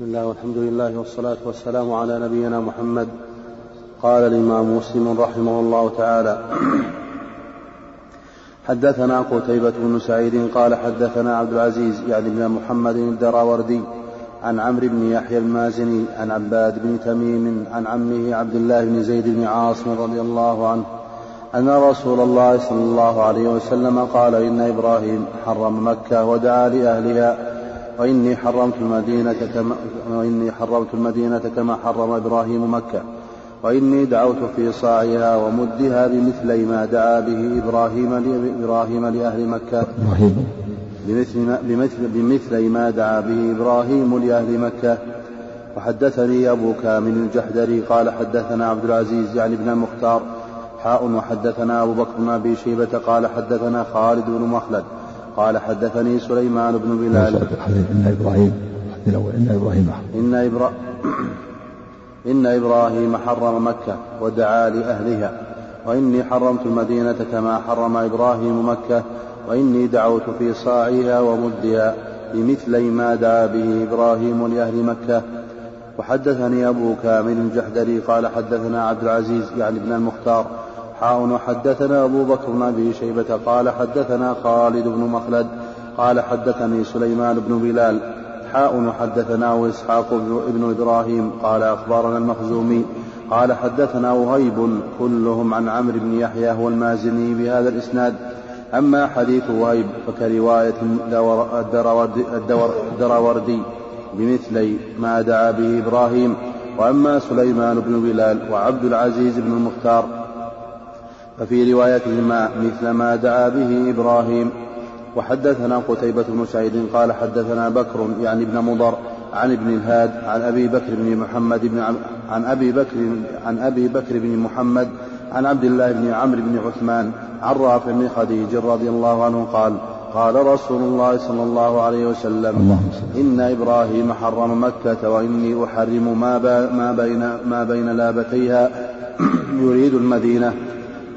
بسم الله والحمد لله والصلاة والسلام على نبينا محمد. قال الإمام مسلم رحمه الله تعالى حدثنا قتيبة بن سعيد قال حدثنا عبد العزيز يعني بن محمد الدراوردي عن عمرو بن يحيى المازني عن عباد بن تميم عن عمه عبد الله بن زيد بن عاصم رضي الله عنه أن رسول الله صلى الله عليه وسلم قال إن إبراهيم حرم مكة ودعا لأهلها وإني حرمت المدينة كما وإني حرمت المدينة كما حرم إبراهيم مكة. وإني دعوت في صاعها ومدها بمثل ما دعا به إبراهيم إبراهيم لأهل مكة. بمثل ما, بمثل, بمثل ما دعا به إبراهيم لأهل مكة. وحدثني أبو كامل الجحدري قال حدثنا عبد العزيز يعني ابن المختار حاء وحدثنا أبو بكر بن أبي شيبة قال حدثنا خالد بن مخلد. قال حدثني سليمان بن بلال. إن إبراهيم إن إبراهيم إن إبراهيم إن إبراهيم حرم مكة ودعا لأهلها. وإني حرمت المدينة كما حرم إبراهيم مكة. وإني دعوت في صاعها ومدها بمثل ما دعا به إبراهيم لأهل مكة. وحدثني أبو كامل الجحدري قال حدثنا عبد العزيز يعني ابن المختار حاء وحدثنا أبو بكر بن أبي شيبة قال حدثنا خالد بن مخلد قال حدثني سليمان بن بلال. حاء وحدثنا إسحاق بن إبراهيم قال أخبرنا المخزومي قال حدثنا وهيب كلهم عن عمرو بن يحيى هو المازني بهذا الإسناد. أما حديث وهيب فكرواية الدراوردي بمثل ما دعا به إبراهيم. وأما سليمان بن بلال وعبد العزيز بن المختار ففي روايتهما مثل ما دعا به إبراهيم. وحدثنا قتيبة بن سعيد قال حدثنا بكر يعني ابن مضر عن ابن الهاد عن أبي بكر بن محمد بن عن أبي بكر عن أبي بكر بن محمد عن عبد الله بن عمرو بن عثمان عن رافع بن خديج رضي الله عنه قال قال رسول الله صلى الله عليه وسلم إن إبراهيم حرم مكة وإني أحرم ما, ما بين ما بين لابتيها. يريد المدينة.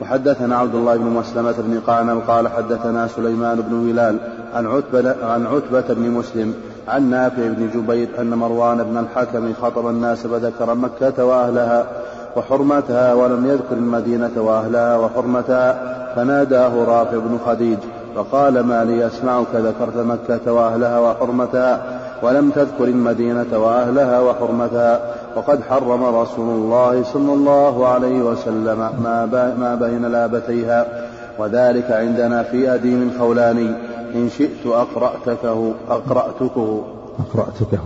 وحدثنا عبد الله بن مسلمة بن قعنب قال حدثنا سليمان بن هلال عن عتبة, عن عتبة بن مسلم عن نافع بن جبير أن مروان بن الحكم خطب الناس فذكر مكة وأهلها وحرمتها ولم يذكر المدينة وأهلها وحرمتها فناداه رافع بن خديج فقال ما لي أسمعك ذكرت مكة وأهلها وحرمتها ولم تذكر المدينة وأهلها وحرمتها وقد حرم رسول الله صلى الله عليه وسلم ما, ما بين لابتيها. وذلك عندنا في أديم خولاني إن شئت أقرأتكه أقرأتكه. أقرأتكه.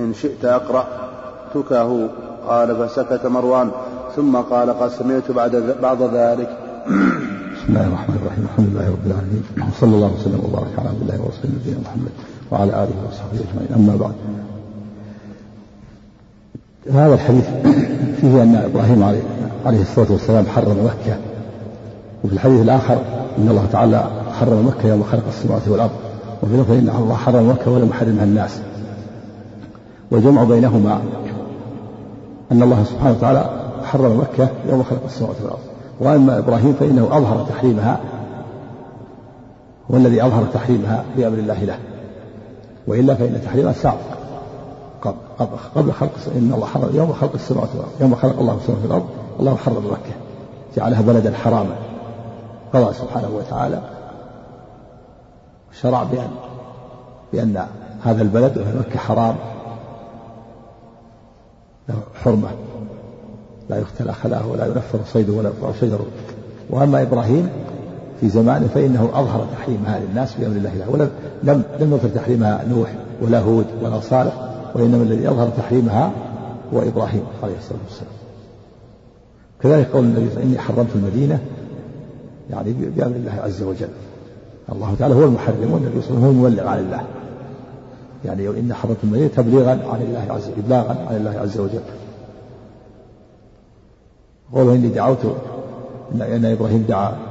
إن شئت أقرأتكه قال فسكت مروان. ثم قال قد سمعت بعد بعض ذلك. بسم الله الرحمن الرحيم. الحمد لله رب العالمين. وصلى الله وسلم وبارك على عبد الله ورسوله نبينا محمد. وعلى آله وصحبه أجمعين. أما بعد. هذا الحديث فيه أن إبراهيم عليه, عليه الصلاة والسلام حرم مكة. وفي الحديث الآخر إن الله تعالى حرم مكة يوم خلق السماوات والأرض. وفي لفظ إن الله حرم مكة ولم يحرمها الناس. والجمع بينهما أن الله سبحانه وتعالى حرم مكة يوم خلق السماوات والأرض. وأما إبراهيم فإنه أظهر تحريمها. هو الذي أظهر تحريمها بأمر الله له. وإلا فإن تحريمها سابق قبل خلق إن الله حرم يوم خلق السماوات والأرض يوم خلق الله السماوات والأرض الله حرم مكة. جعلها بلدا حراما. قضى سبحانه وتعالى شرع بأن بأن هذا البلد وهي مكة حرام. له حرمة. لا يختلى خلاه ولا ينفر صيده ولا يقطع شجره وأما إبراهيم في زمانه فإنه أظهر تحريمها للناس بأمر الله له. ولم لم لم يظهر تحريمها نوح ولا هود ولا صالح وإنما الذي أظهر تحريمها هو إبراهيم عليه الصلاة والسلام. كذلك قول النبي إني حرمت المدينة. يعني بأمر الله عز وجل. الله تعالى هو المحرم والنبي صلى الله عليه وسلم هو المبلغ عن الله. يعني إن حرمت المدينة تبليغا عن الله عز وجل إبلاغا عن الله عز وجل. قوله إني دعوت إن إبراهيم دعا.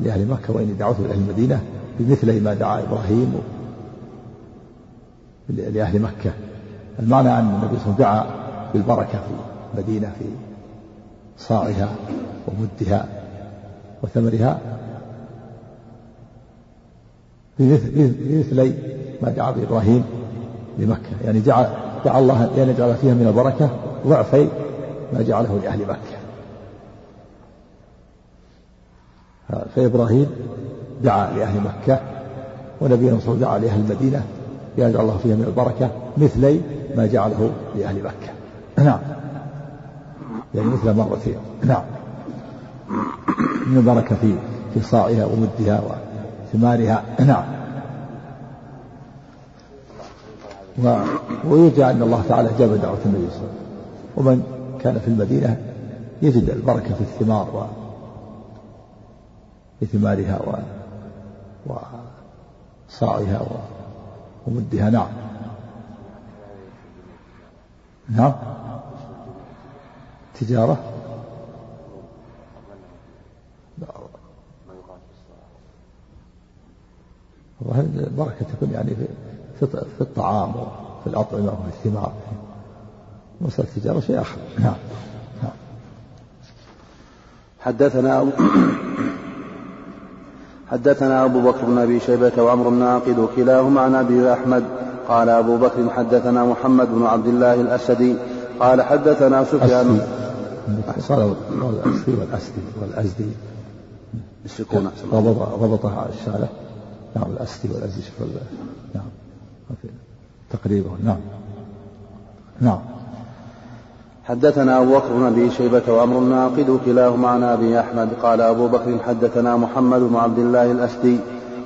لأهل مكة وإني دعوت لأهل المدينة بمثل ما دعا إبراهيم لأهل مكة. المعنى أن النبي صلى الله عليه وسلم دعا بالبركة في المدينة في صاعها ومدها وثمرها بمثل ما دعا بإبراهيم لمكة. يعني دعا دعا الله أن يجعل فيها من البركة ضعفي ما جعله لأهل مكة. فإبراهيم دعا لأهل مكة ونبينا صلى دعا لأهل المدينة يجعل الله فيها من البركة مثلي ما جعله لأهل مكة. نعم. يعني مثل مرتين نعم. من البركة في في صاعها ومدها وثمارها نعم. ويرجى أن الله تعالى أجاب دعوة النبي صلى الله عليه وسلم. ومن كان في المدينة يجد البركة في الثمار و في ثمارها و وصاعها ومدها. نعم. نعم. تجارة. البركة تكون يعني في في الطعام وفي الأطعمة وفي الثمار. مسألة التجارة شيء آخر. نعم. نعم. حدثنا حدثنا أبو بكر بن أبي شيبة وعمر الناقد وكلاهما عن أبي أحمد. قال أبو بكر حدثنا محمد بن عبد الله الأسدي. قال حدثنا سفيان. قال الأسدي والأسدي. والأزدي السكون ضبطها الشارع. نعم الأسدي والأزدي شوف نعم. تقريبا. نعم. نعم. حدثنا أبو بكر بن أبي شيبة وأمر الناقد كلاهما عن أبي أحمد. قال أبو بكر حدثنا محمد بن عبد الله الأسدي.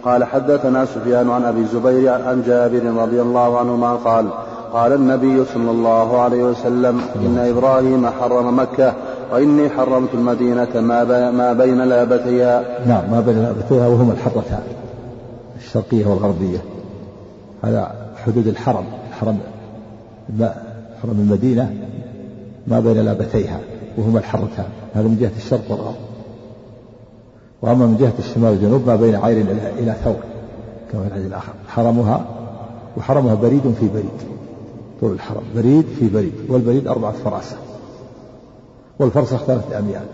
قال حدثنا سفيان عن أبي الزبير عن جابر رضي الله عنهما قال قال النبي صلى الله عليه وسلم إن إبراهيم حرم مكة وإني حرمت المدينة ما, ما بين لابتيها. نعم ما بين لابتيها وهما الحرتان الشرقية والغربية. هذا حدود الحرم الحرم حرم المدينة ما بين لابتيها وهما الحرتان هذا من جهة الشرق والغرب. وأما من جهة الشمال والجنوب ما بين عير إلى ثور كما في الحديث الآخر. حرمها وحرمها بريد في بريد. طول الحرم. بريد في بريد. والبريد أربعة فراسخ. والفرسخ ثلاثة أميال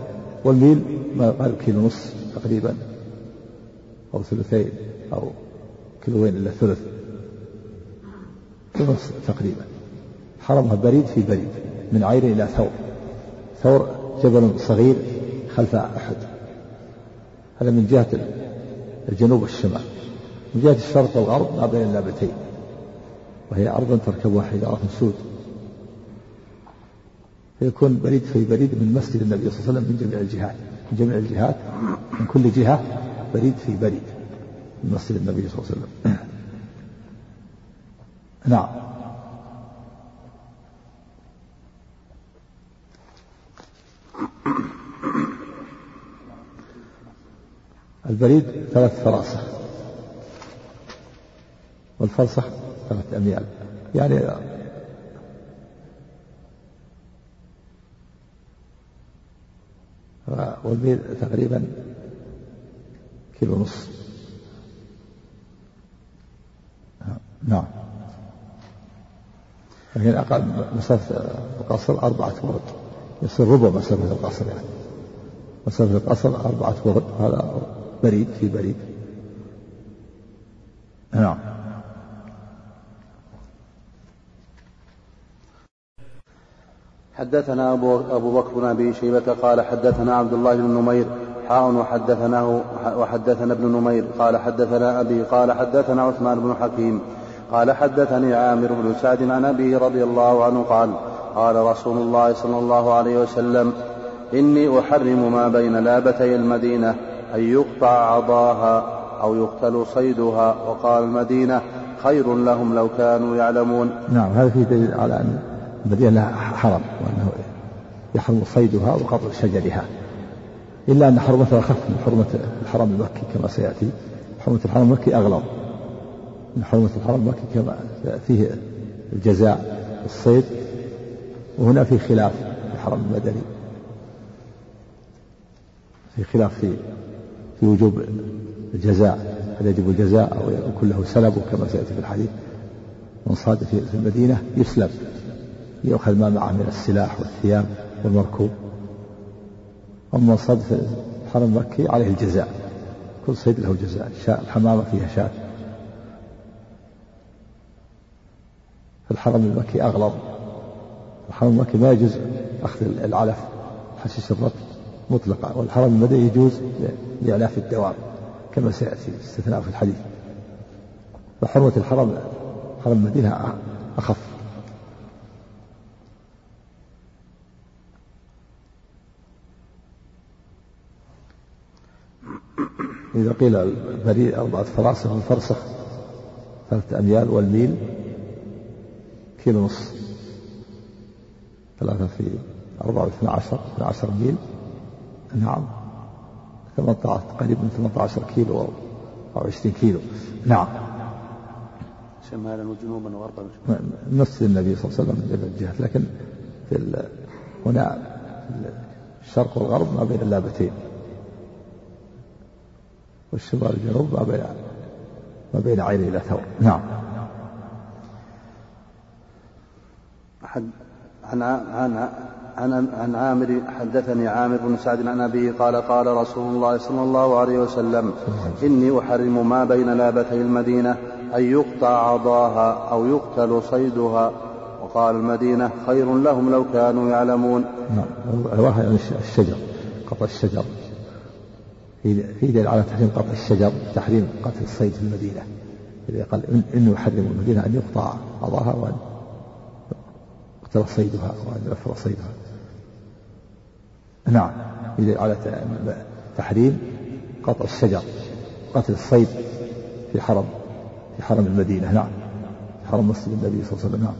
والميل ما قال كيلو نص تقريبا أو ثلثين أو كيلوين إلا ثلث. نص تقريبا. حرمها بريد في بريد. من عير إلى ثور. ثور جبل صغير خلف أحد. هذا من جهة الجنوب والشمال. من جهة الشرق والغرب ما بين اللابتين. وهي أرض تركبها حجارة سود. فيكون بريد في بريد من مسجد النبي صلى الله عليه وسلم من جميع الجهات. من جميع الجهات من كل جهة بريد في بريد من مسجد النبي صلى الله عليه وسلم. نعم. البريد ثلاث فراسخ. والفرسخ ثلاث أميال. يعني والميل تقريبا كيلو ونص. نعم. لكن أقل مسافة القصر أربعة ورد يصير ربع مسافة القصر يعني. مسافة القصر أربعة ورد هذا بريد في بريد. نعم. حدثنا أبو, أبو بكر بن أبي شيبة قال حدثنا عبد الله بن نمير. حاء وحدثناه وحدثنا ابن نمير. قال حدثنا أبي قال حدثنا عثمان بن حكيم. قال حدثني عامر بن سعد عن أبيه رضي الله عنه قال قال رسول الله صلى الله عليه وسلم إني أحرم ما بين لابتي المدينة أن يقطع عضاها أو يقتل صيدها. وقال المدينة خير لهم لو كانوا يعلمون. نعم هذا فيه دليل على أن المدينة حرم وأنه يحرم صيدها وقطع شجرها. إلا أن حرمتها أخف من حرمة الحرم المكي كما سيأتي. حرمة الحرم المكي أغلظ. من حرمة الحرم المكي كما فيه الجزاء الصيد وهنا في خلاف في الحرم المدني. في خلاف في في وجوب الجزاء هل يجب الجزاء أو يكون له سلب كما سيأتي في الحديث. من صاد في المدينة يسلب يؤخذ ما معه من السلاح والثياب والمركوب. أما صاد في الحرم المكي عليه الجزاء كل صيد له جزاء الحمامة فيها شاة. في الحرم المكي أغلظ. الحرم المكي ما يجوز أخذ العلف حشيش الرطب مطلقا والحرم المدني يجوز لإعلاف الدواب كما سيأتي استثناء في الحديث. فحرمة الحرم حرم المدينة أخف. إذا قيل البريء أربعة فراسخ والفرسخ ثلاثة أميال والميل كيلو ونصف ثلاثة في أربعة واثنى عشر اثنى عشر ميل. نعم. 18 قريب من 18 كيلو أو 20 كيلو. نعم. شمالا وجنوبا وغربا. نفس النبي صلى الله عليه وسلم من الجهات لكن في هنا الشرق والغرب ما بين اللابتين. والشمال والجنوب ما بين ما بين عين إلى ثور. نعم. عن عن عن عن عامر حدثني عامر بن سعد عن أبيه قال قال رسول الله صلى الله عليه وسلم إني أحرم ما بين لابتي المدينة أن يقطع عضاها أو يقتل صيدها. وقال المدينة خير لهم لو كانوا يعلمون. نعم. الواحد الشجر قطع الشجر. في دليل على تحريم قطع الشجر تحريم قتل الصيد في المدينة. إذا قال إنه يحرم المدينة أن يقطع عضاها وأن يقتل صيدها وأن ينفر صيدها. نعم. يدل على تحريم قطع الشجر قتل الصيد في حرم في حرم المدينة. نعم. حرم مسجد النبي صلى الله عليه وسلم. نعم.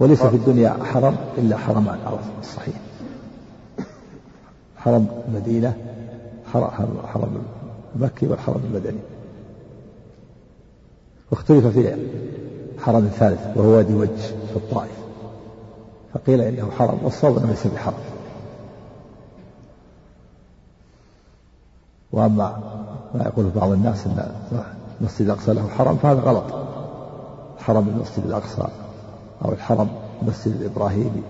وليس في الدنيا حرم إلا حرمان. على الصحيح. حرم المدينة حرم المكي والحرم المدني. واختلف في حرم ثالث وهو وادي وج في الطائف. فقيل إنه حرم والصواب أنه ليس بحرم. وأما ما يقول بعض الناس إن المسجد الأقصى له حرم فهذا غلط. حرم المسجد الأقصى أو الحرم المسجد الابراهيمي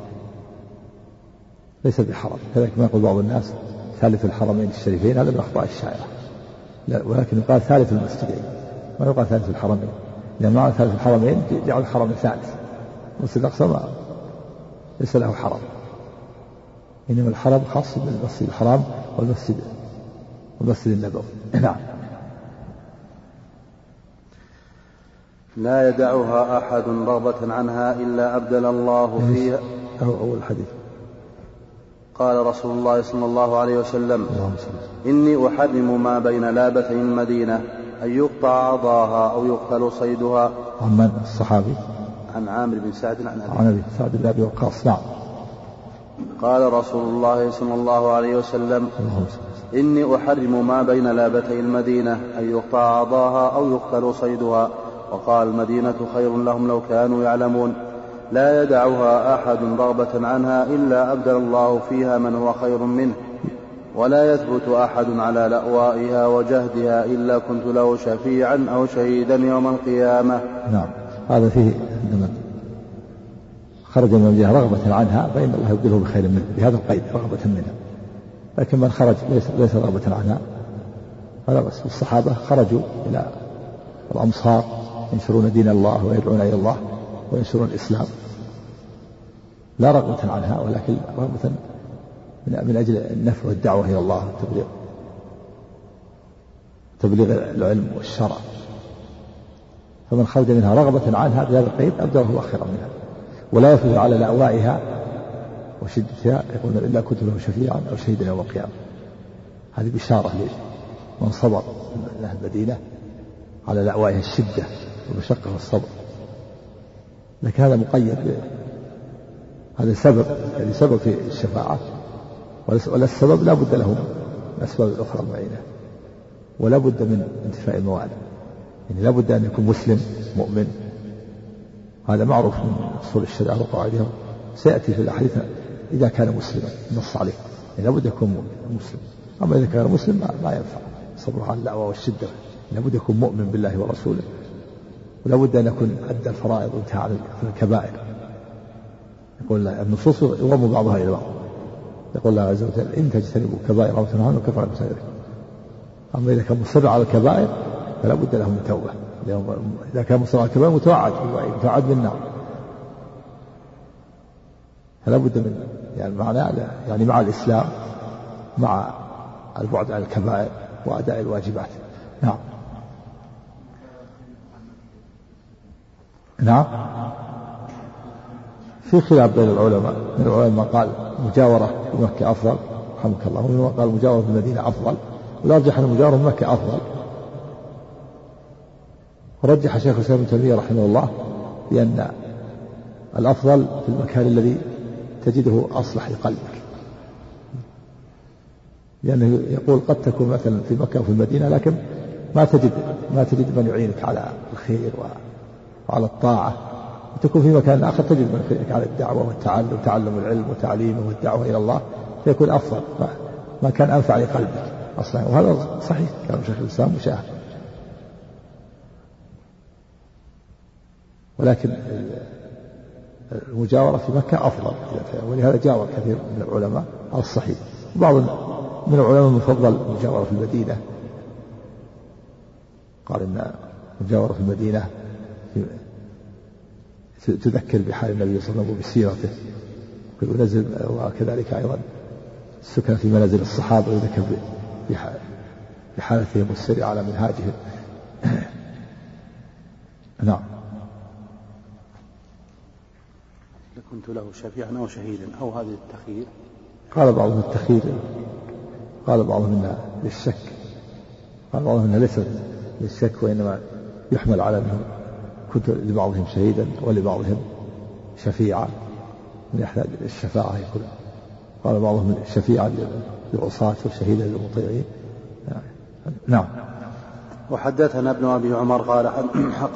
ليس بحرم. كذلك ما يقول بعض الناس ثالث الحرمين الشريفين هذا من أخطاء الشاعره ولكن يقال ثالث المسجدين. ما يقال ثالث الحرمين. لأن معنى ثالث الحرمين جعل الحرم الثالث. المسجد الأقصى ما ليس له حرم. إنما الحرم خاص بالمسجد الحرام والمسجد والمسجد النبوي. نعم. لا يدعها أحد رغبة عنها إلا أبدل الله فيها. أول الحديث قال رسول الله صلى الله عليه وسلم إني أحرم ما بين لابتي المدينة. أن يقطع عضاها أو يقتل صيدها. عن من؟ الصحابي. عن عامر بن سعد عن أبي عن أبي سعد بن أبي وقاص. نعم. قال رسول الله صلى الله عليه وسلم إني أحرم ما بين لابتي المدينة أن يقطع عضاها أو يقتل صيدها. وقال المدينة خير لهم لو كانوا يعلمون. لا يدعها أحد رغبة عنها إلا أبدل الله فيها من هو خير منه. ولا يثبت أحد على لأوائها وجهدها إلا كنت له شفيعا أو شهيدا يوم القيامة. نعم. هذا فيه عندما خرج من المدينة رغبة عنها فإن الله يبدله بخير منه. بهذا القيد رغبة منها. لكن من خرج ليس, ليس رغبة عنها. هذا بس الصحابة خرجوا إلى الأمصار ينشرون دين الله ويدعون إلى الله وينشرون الإسلام. لا رغبة عنها ولكن رغبة من أجل النفع والدعوة إلى الله والتبليغ تبليغ العلم والشرع. فمن خرج منها رغبة عنها بهذا القيد أبدله الله خيرا منها. ولا يفوز على لأوائها وشدتها يقول إلا كنت له شفيعا أو شهيدا يوم القيامة. هذه بشارة لمن صبر من أهل المدينة على لأوائها الشدة والمشقة والصبر لكن هذا مقيد هذا سبب يعني سبب في الشفاعة. ولا السبب لا بد له من الأسباب الأخرى المعينة ولا بد من انتفاء الموانع يعني لا بد أن يكون مسلم مؤمن. هذا معروف من أصول الشريعة وقواعدها. سيأتي في الأحاديث إذا كان مسلما نص عليه. يعني لابد يكون مسلم. أما إذا كان مسلم ما, ينفع. صبره على الدعوة والشدة. لابد يكون مؤمن بالله ورسوله. ولا بد أن يكون أدى الفرائض وانتهى عن الكبائر. يقول النصوص يضم بعضها إلى بعض. يقول الله عز وجل إن تجتنبوا كبائر أو تنهون كفر عن أما إذا كان مصر على الكبائر فلا بد له من توبة. إذا كان مسلم كبير متوعد متوعد بالنار. فلا بد من يعني معناه يعني مع الإسلام مع البعد عن الكبائر وأداء الواجبات. نعم. نعم. في خلاف بين العلماء من العلماء قال مجاورة في مكة أفضل رحمك الله. ومن قال مجاورة في المدينة أفضل. والأرجح أن المجاورة في مكة أفضل. ورجح شيخ الإسلام ابن تيمية رحمه الله بأن الأفضل في المكان الذي تجده أصلح لقلبك. لأنه يقول قد تكون مثلا في مكة وفي المدينة لكن ما تجد ما تجد من يعينك على الخير وعلى الطاعة. وتكون في مكان آخر تجد من على الدعوة والتعلم وتعلم العلم وتعليمه والدعوة إلى الله فيكون أفضل. ما كان أنفع لقلبك أصلا. وهذا صحيح كلام شيخ الإسلام مشاهد ولكن المجاورة في مكة أفضل. ولهذا جاور كثير من العلماء على الصحيح. بعض من العلماء من فضل المجاورة في المدينة. قال إن المجاورة في المدينة تذكر بحال النبي صلى الله عليه وسلم وبسيرته. وينزل وكذلك أيضا السكن في منازل الصحابة ويذكر بحالتهم والسير على منهاجهم. نعم. كنت له شفيعا أو شهيدا أو هذه التخيير؟ قال بعضهم التخيير قال بعضهم انها للشك. قال بعضهم انها ليست للشك وإنما يحمل على انه كنت لبعضهم شهيدا ولبعضهم شفيعا من يحتاج الشفاعة يقول. قال بعضهم شفيعا للعصاة وشهيدا للمطيعين. نعم. وحدثنا ابن أبي عمر قال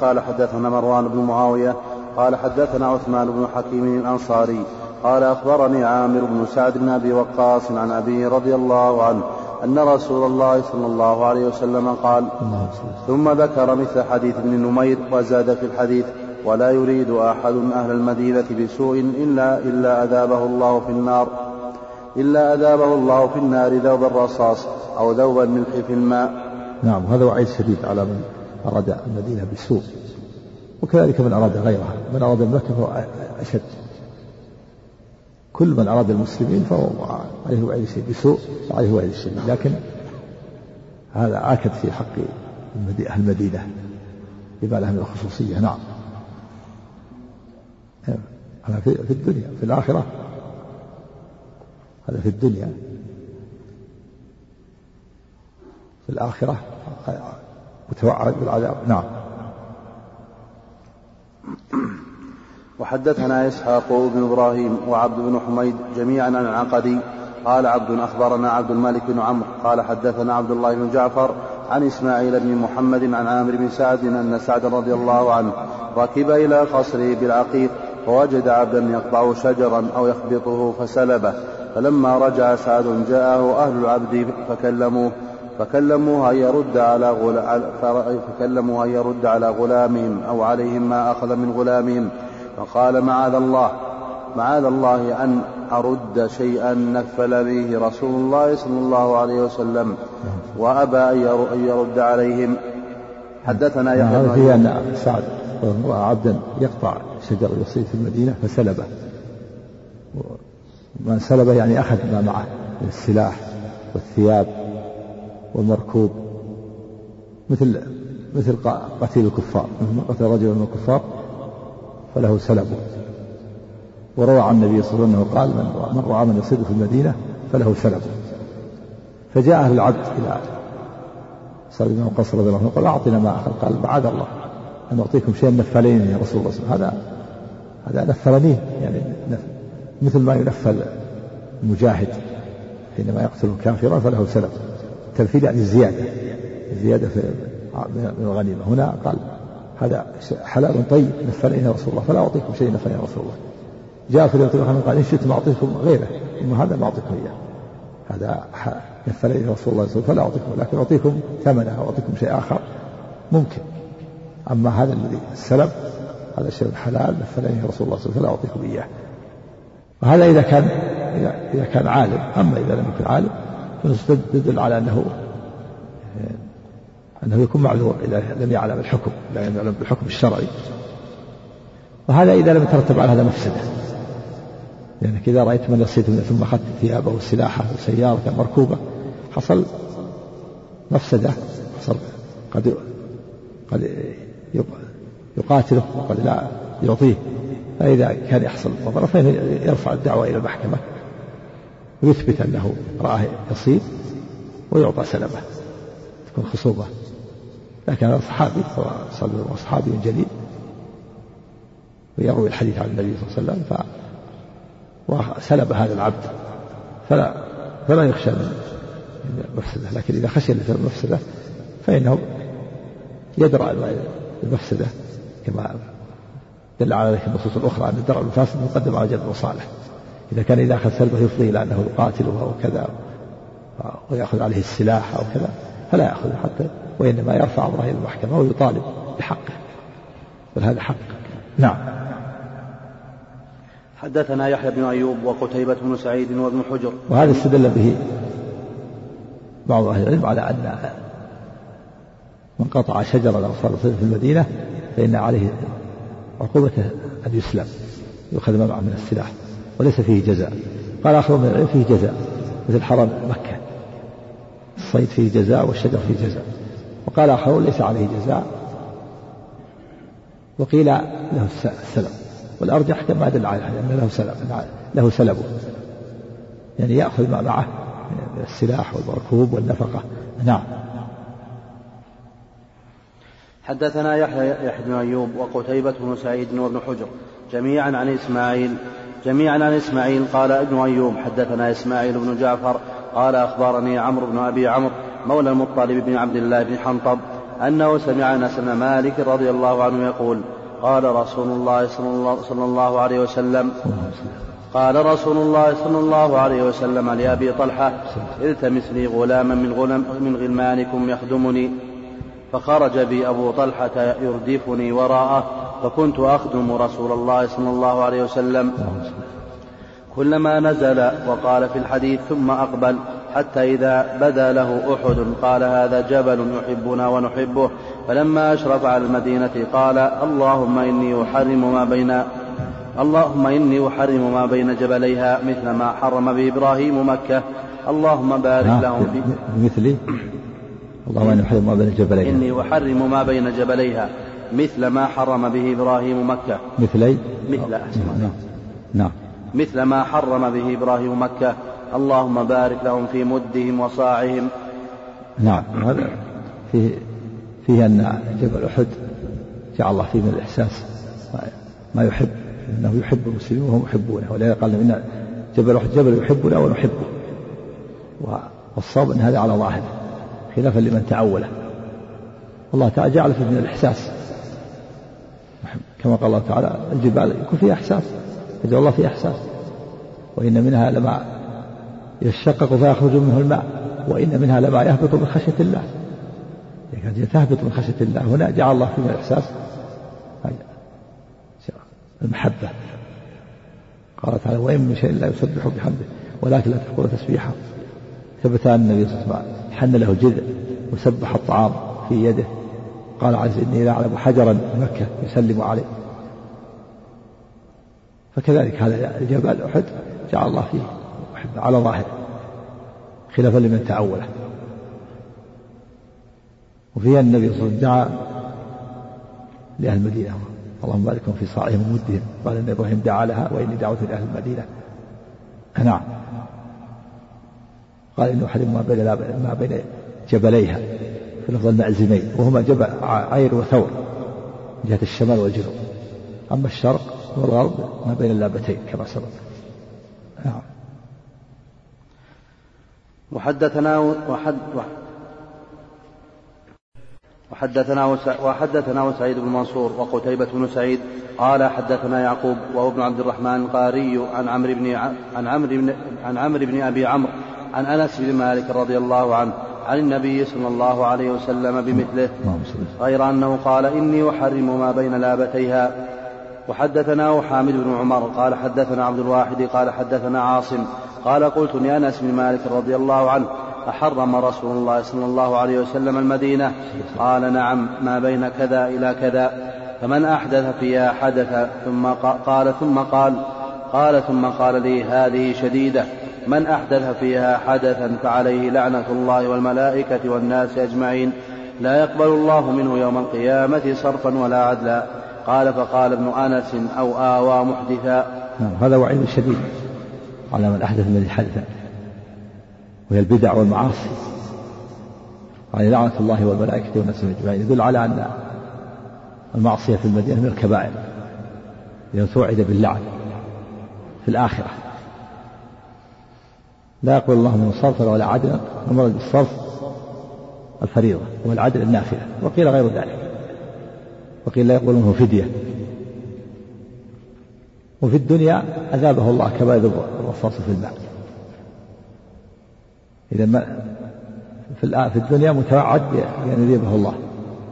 قال حدثنا مروان بن معاوية قال حدثنا عثمان بن حكيم الأنصاري قال أخبرني عامر بن سعد بن أبي وقاص عن أبيه رضي الله عنه أن رسول الله صلى الله عليه وسلم قال ثم ذكر مثل حديث ابن نمير وزاد في الحديث ولا يريد أحد أهل المدينة بسوء إلا إلا أذابه الله في النار إلا أذابه الله في النار ذوب الرصاص أو ذوب الملح في الماء. نعم هذا وعيد شديد على من أراد المدينة بسوء وكذلك من أراد غيرها من أراد مكة فهو أشد. كل من أراد المسلمين فهو عليه وعيد شيء بسوء وعليه وعيد شيء. لكن هذا آكد في حق أهل المدينة لما لها من الخصوصية. نعم. هذا في الدنيا في الآخرة. هذا في الدنيا. في الآخرة متوعد بالعذاب. نعم. وحدثنا إسحاق بن إبراهيم وعبد بن حميد جميعا عن العقدي قال عبد أخبرنا عبد الملك بن عمرو. قال حدثنا عبد الله بن جعفر عن إسماعيل بن محمد عن عامر بن سعد أن سعد رضي الله عنه ركب إلى قصره بالعقيق فوجد عبدا يقطع شجرا أو يخبطه فسلبه. فلما رجع سعد جاءه أهل العبد فكلموه فكلموه أن يرد على. فكلموه أن يرد على غلامهم أو عليهم ما أخذ من غلامهم. فقال معاذ الله معاذ الله أن أرد شيئا نفل به رسول الله صلى الله عليه وسلم وأبى أن يرد عليهم. حدثنا يحيى هذا في أن سعد رأى عبدا يقطع شجر يصيب في المدينة فسلبه. من سلبه يعني أخذ ما معه من السلاح والثياب والمركوب مثل مثل قتيل الكفار مثل قتل رجل من الكفار. فله سلب. وروى عن النبي صلى الله عليه وسلم قال من, رأى من يصيد في المدينة فله سلب. فجاء أهل العبد إلى سعد بن وقاص رضي الله عنه قال أعطنا ما أخذ. قال معاذ الله أن أعطيكم شيئا نفلين يا رسول الله. هذا هذا نفلنيه يعني مثل ما ينفل المجاهد حينما يقتل كافرا فله سلب. التنفيذ يعني الزيادة الزيادة في من الغنيمة. هنا قال هذا حلال طيب نفلني يا رسول الله فلا أعطيكم شيء نفلني يا رسول الله. جاء في اليوم قال إن شئتم أعطيكم غيره أما هذا ما أعطيكم إياه. هذا يا رسول الله فلا أعطيكم لكن أعطيكم ثمنه أعطيكم شيء آخر ممكن. أما هذا الذي السلب هذا شيء حلال يا رسول الله فلا أعطيكم إياه. وهذا إذا كان إذا كان عالم أما إذا لم يكن عالم فنستدل على أنه أنه يكون معذور إذا لم يعلم الحكم لا يعلم بالحكم الشرعي. وهذا إذا لم يترتب على هذا مفسدة. لأنك إذا رأيت من يصيد ثم أخذت ثيابه وسلاحه وسيارته مركوبة حصل مفسدة حصل قد قد يقاتله وقد لا يعطيه. فإذا كان يحصل مضرة فإنه يرفع الدعوة إلى المحكمة ويثبت أنه رآه يصيد ويعطى سلبه تكون خصوبة لكن هذا صحابي هو صحابي جليل. ويروي الحديث عن النبي صلى الله عليه وسلم ف وسلب هذا العبد. فلا فلا يخشى من المفسدة. لكن إذا خشي المفسدة فإنه يدرأ المفسدة كما دل على ذلك النصوص الأخرى أن الدرء المفاسد مقدم على جلب المصالح إذا كان إذا أخذ سلبه يفضي إلى أنه يقاتله أو كذا ويأخذ عليه السلاح أو كذا فلا يأخذ حتى وإنما يرفع أمره إلى المحكمة ويطالب بحقه. بل هذا حق. نعم. حدثنا يحيى بن أيوب وقتيبة بن سعيد وابن حجر. وهذا استدل به بعض أهل العلم على أن من قطع شجرة أو صار في المدينة فإن عليه عقوبته أن يسلم يؤخذ ما معه من السلاح وليس فيه جزاء. قال آخر من العلم فيه جزاء مثل حرم مكة. الصيد فيه جزاء والشجر فيه جزاء. وقال آخرون ليس عليه جزاء. وقيل له السلم والأرجح كما دل على أن له سلب له سلب. يعني يأخذ ما معه من السلاح والمركوب والنفقة. نعم. حدثنا يحيى يحيى بن أيوب وقتيبة بن سعيد وابن حجر جميعا عن إسماعيل. جميعا عن إسماعيل قال ابن أيوب حدثنا إسماعيل بن جعفر قال أخبرني عمرو بن أبي عمرو مولى المطلب بن عبد الله بن حنطب أنه سمع أنس بن مالك رضي الله عنه يقول قال رسول الله صلى الله عليه وسلم قال رسول الله صلى الله عليه وسلم لأبي طلحة التمس لي غلاما من, غلام من غلمانكم يخدمني. فخرج بي أبو طلحة يردفني وراءه فكنت أخدم رسول الله صلى الله عليه وسلم. كلما نزل وقال في الحديث ثم أقبل حتى إذا بدا له أحد قال هذا جبل يحبنا ونحبه. فلما أشرف على المدينة قال اللهم إني أحرم ما بين اللهم إني أحرم ما بين جبليها مثل ما حرم به إبراهيم مكة. اللهم بارك. لهم في مثلي اللهم إني أحرم ما بين جبليها. إني أحرم ما بين جبليها مثل ما حرم به إبراهيم مكة. مثلي؟ مثل. نعم. نعم. مثل ما حرم به إبراهيم مكة. اللهم بارك لهم في مدهم وصاعهم. نعم هذا فيه فيه أن جبل أحد جعل الله فيه من الإحساس. ما يحب إنه يحب المسلمين وهم يحبونه ولذلك قال إن جبل أحد جبل يحبنا ونحبه. والصواب أن هذا على ظاهره خلافا لمن تعوله. الله تعالى جعل فيه من الإحساس. كما قال الله تعالى الجبال يكون فيها إحساس يجعل الله فيها إحساس. وإن منها لما يشقق فيخرج منه الماء وإن منها لما يهبط من خشية الله. يعني تهبط من خشية الله هنا جعل الله فيها الإحساس المحبة. قال تعالى وإن من شيء لا يسبح بحمده ولكن لا تحقون تسبيحه. ثبت أن النبي صلى الله عليه وسلم حن له جذع وسبح الطعام في يده. قال عز إني لا أعلم حجرا مكة يسلم عليه. فكذلك هذا الجبل أحد جعل الله فيه على ظاهره خلافا لمن تأوله. وفيها النبي صلى الله عليه وسلم دعا لأهل المدينة. اللهم بارك في صاعهم ومدهم. قال إن إبراهيم دعا لها وإني دعوت لاهل المدينة. نعم. قال إنه حرم ما بين ما بين جبليها في لفظ المعزمين وهما جبل عير وثور جهة الشمال والجنوب. أما الشرق والغرب ما بين اللابتين كما سبق. نعم. وحدثنا وحد وحدثنا وحدثنا سعيد بن منصور وقتيبة بن سعيد قال حدثنا يعقوب وهو ابن عبد الرحمن القاري عن عمرو بن عن عمرو بن عن عمرو بن أبي عمرو عن أنس بن مالك رضي الله عنه عن النبي صلى الله عليه وسلم بمثله غير أنه قال إني أحرم ما بين لابتيها وحدثناه حامد بن عمر قال حدثنا عبد الواحد قال حدثنا عاصم قال قلت لانس بن مالك رضي الله عنه أحرم رسول الله صلى الله عليه وسلم المدينة؟ قال نعم ما بين كذا إلى كذا. فمن أحدث فيها حدث ثم قال ثم قال قال ثم قال لي هذه شديدة. من أحدث فيها حدثا فعليه لعنة الله والملائكة والناس أجمعين. لا يقبل الله منه يوم القيامة صرفا ولا عدلا. قال فقال ابن أنس أو آوى محدثا. نعم هذا وعيد شديد. على من أحدث من حدثا وهي البدع والمعاصي. عليه لعنة الله والملائكة والناس أجمعين. يدل على أن المعصية في المدينة من الكبائر. لأنه توعد باللعن في الآخرة. لا يقبل الله منه صرفا ولا عدلا المراد بالصرف الفريضة والعدل النافلة. وقيل غير ذلك. وقيل لا يقبل منه فدية. وفي الدنيا أذابه الله كما الرصاص في الماء إذا ما في الدنيا متوعد بأن يذيبه الله.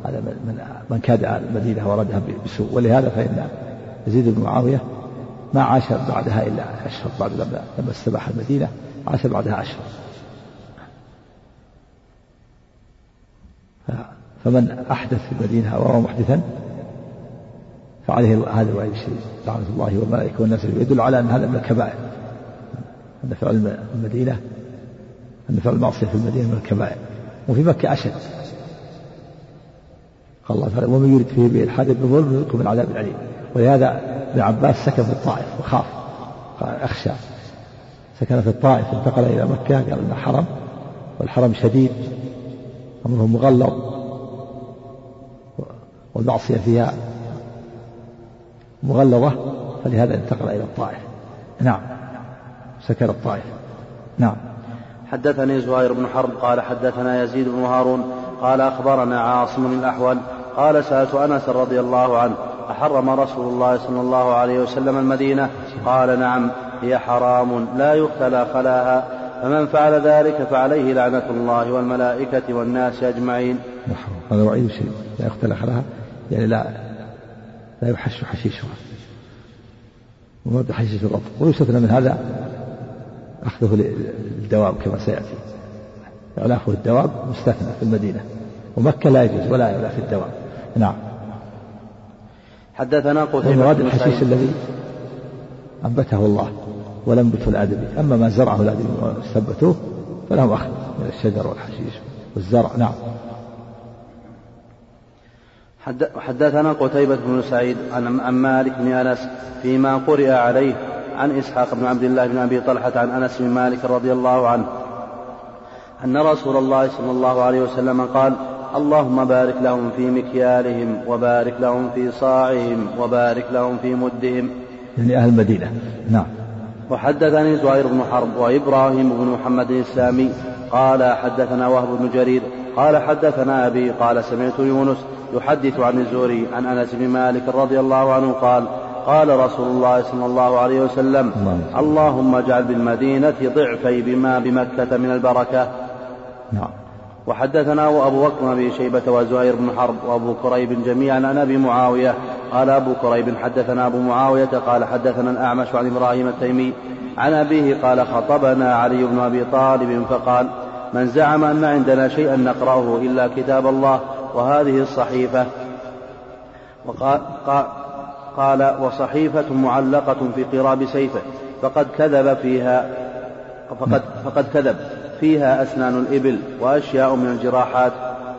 هذا من من كاد المدينة وردها بسوء. ولهذا فإن يزيد بن معاوية ما عاش بعدها إلا أشهر. بعد لما لما استباح المدينة عاش بعدها أشهر. فمن أحدث في المدينة وهو محدثا فعليه هذا الوعيد الشديد. لعنة الله والملائكة والناس يدل على أن هذا من الكبائر. أن فعل المدينة أن فعل المعصية في المدينة من الكبائر. وفي مكة أشد. قال الله تعالى ومن يرد فيه بإلحاد بظلم يذقه من عذاب أليم. ولهذا ابن عباس سكن في الطائف وخاف. قال أخشى. سكن في الطائف انتقل إلى مكة قال إنه حرم والحرم شديد أمره مغلظ والمعصية فيها مغلظة فلهذا انتقل إلى الطائف. نعم. سكن الطائف. نعم. حدثني زهير بن حرب قال حدثنا يزيد بن هارون قال أخبرنا عاصم الأحول قال سألت أنس رضي الله عنه أحرم رسول الله صلى الله عليه وسلم المدينة؟ قال نعم هي حرام لا يختلى خلاها فمن فعل ذلك فعليه لعنة الله والملائكة والناس أجمعين. هذا وعيد شيء لا يختلى خلاها يعني لا لا يحش حشيشها وما بحشيش الرب ويستثنى من هذا أخذه للدواب كما سيأتي. إعلافه الدواب مستثنى في المدينة. ومكة لا يجوز ولا يعلى في الدواب نعم. حدثنا قتيبة المراد الحشيش الذي أنبته الله ولم ينبته الآدمي أما ما زرعه الآدمي واستنبتوه فلهم أخذ من الشجر والحشيش والزرع. نعم. حدثنا قتيبة بن سعيد عن مالك بن أنس فيما قرئ عليه عن إسحاق بن عبد الله بن أبي طلحة عن أنس بن مالك رضي الله عنه. أن رسول الله صلى الله عليه وسلم قال اللهم بارك لهم في مكيالهم وبارك لهم في صاعهم وبارك لهم في مدهم. يعني أهل المدينة. نعم. وحدثني زهير بن حرب وإبراهيم بن محمد السامي قال حدثنا وهب بن جرير قال حدثنا أبي قال سمعت يونس يحدث عن الزهري عن أنس بن مالك رضي الله عنه قال قال رسول الله صلى الله عليه وسلم اللهم اجعل بالمدينة ضعفي بما بمكة من البركة. نعم. وحدثنا أبو بكر بن أبي شيبة وزهير بن حرب وأبو كريب جميعا عن أبي معاوية. قال أبو كريب حدثنا أبو معاوية قال حدثنا الأعمش عن إبراهيم التيمي. عن أبيه قال خطبنا علي بن أبي طالب فقال من زعم أن عندنا شيئا نقرأه إلا كتاب الله وهذه الصحيفة. وقال قال, وصحيفة معلقة في قراب سيفه فقد كذب فيها فقد, فقد كذب. فيها أسنان الإبل وأشياء من الجراحات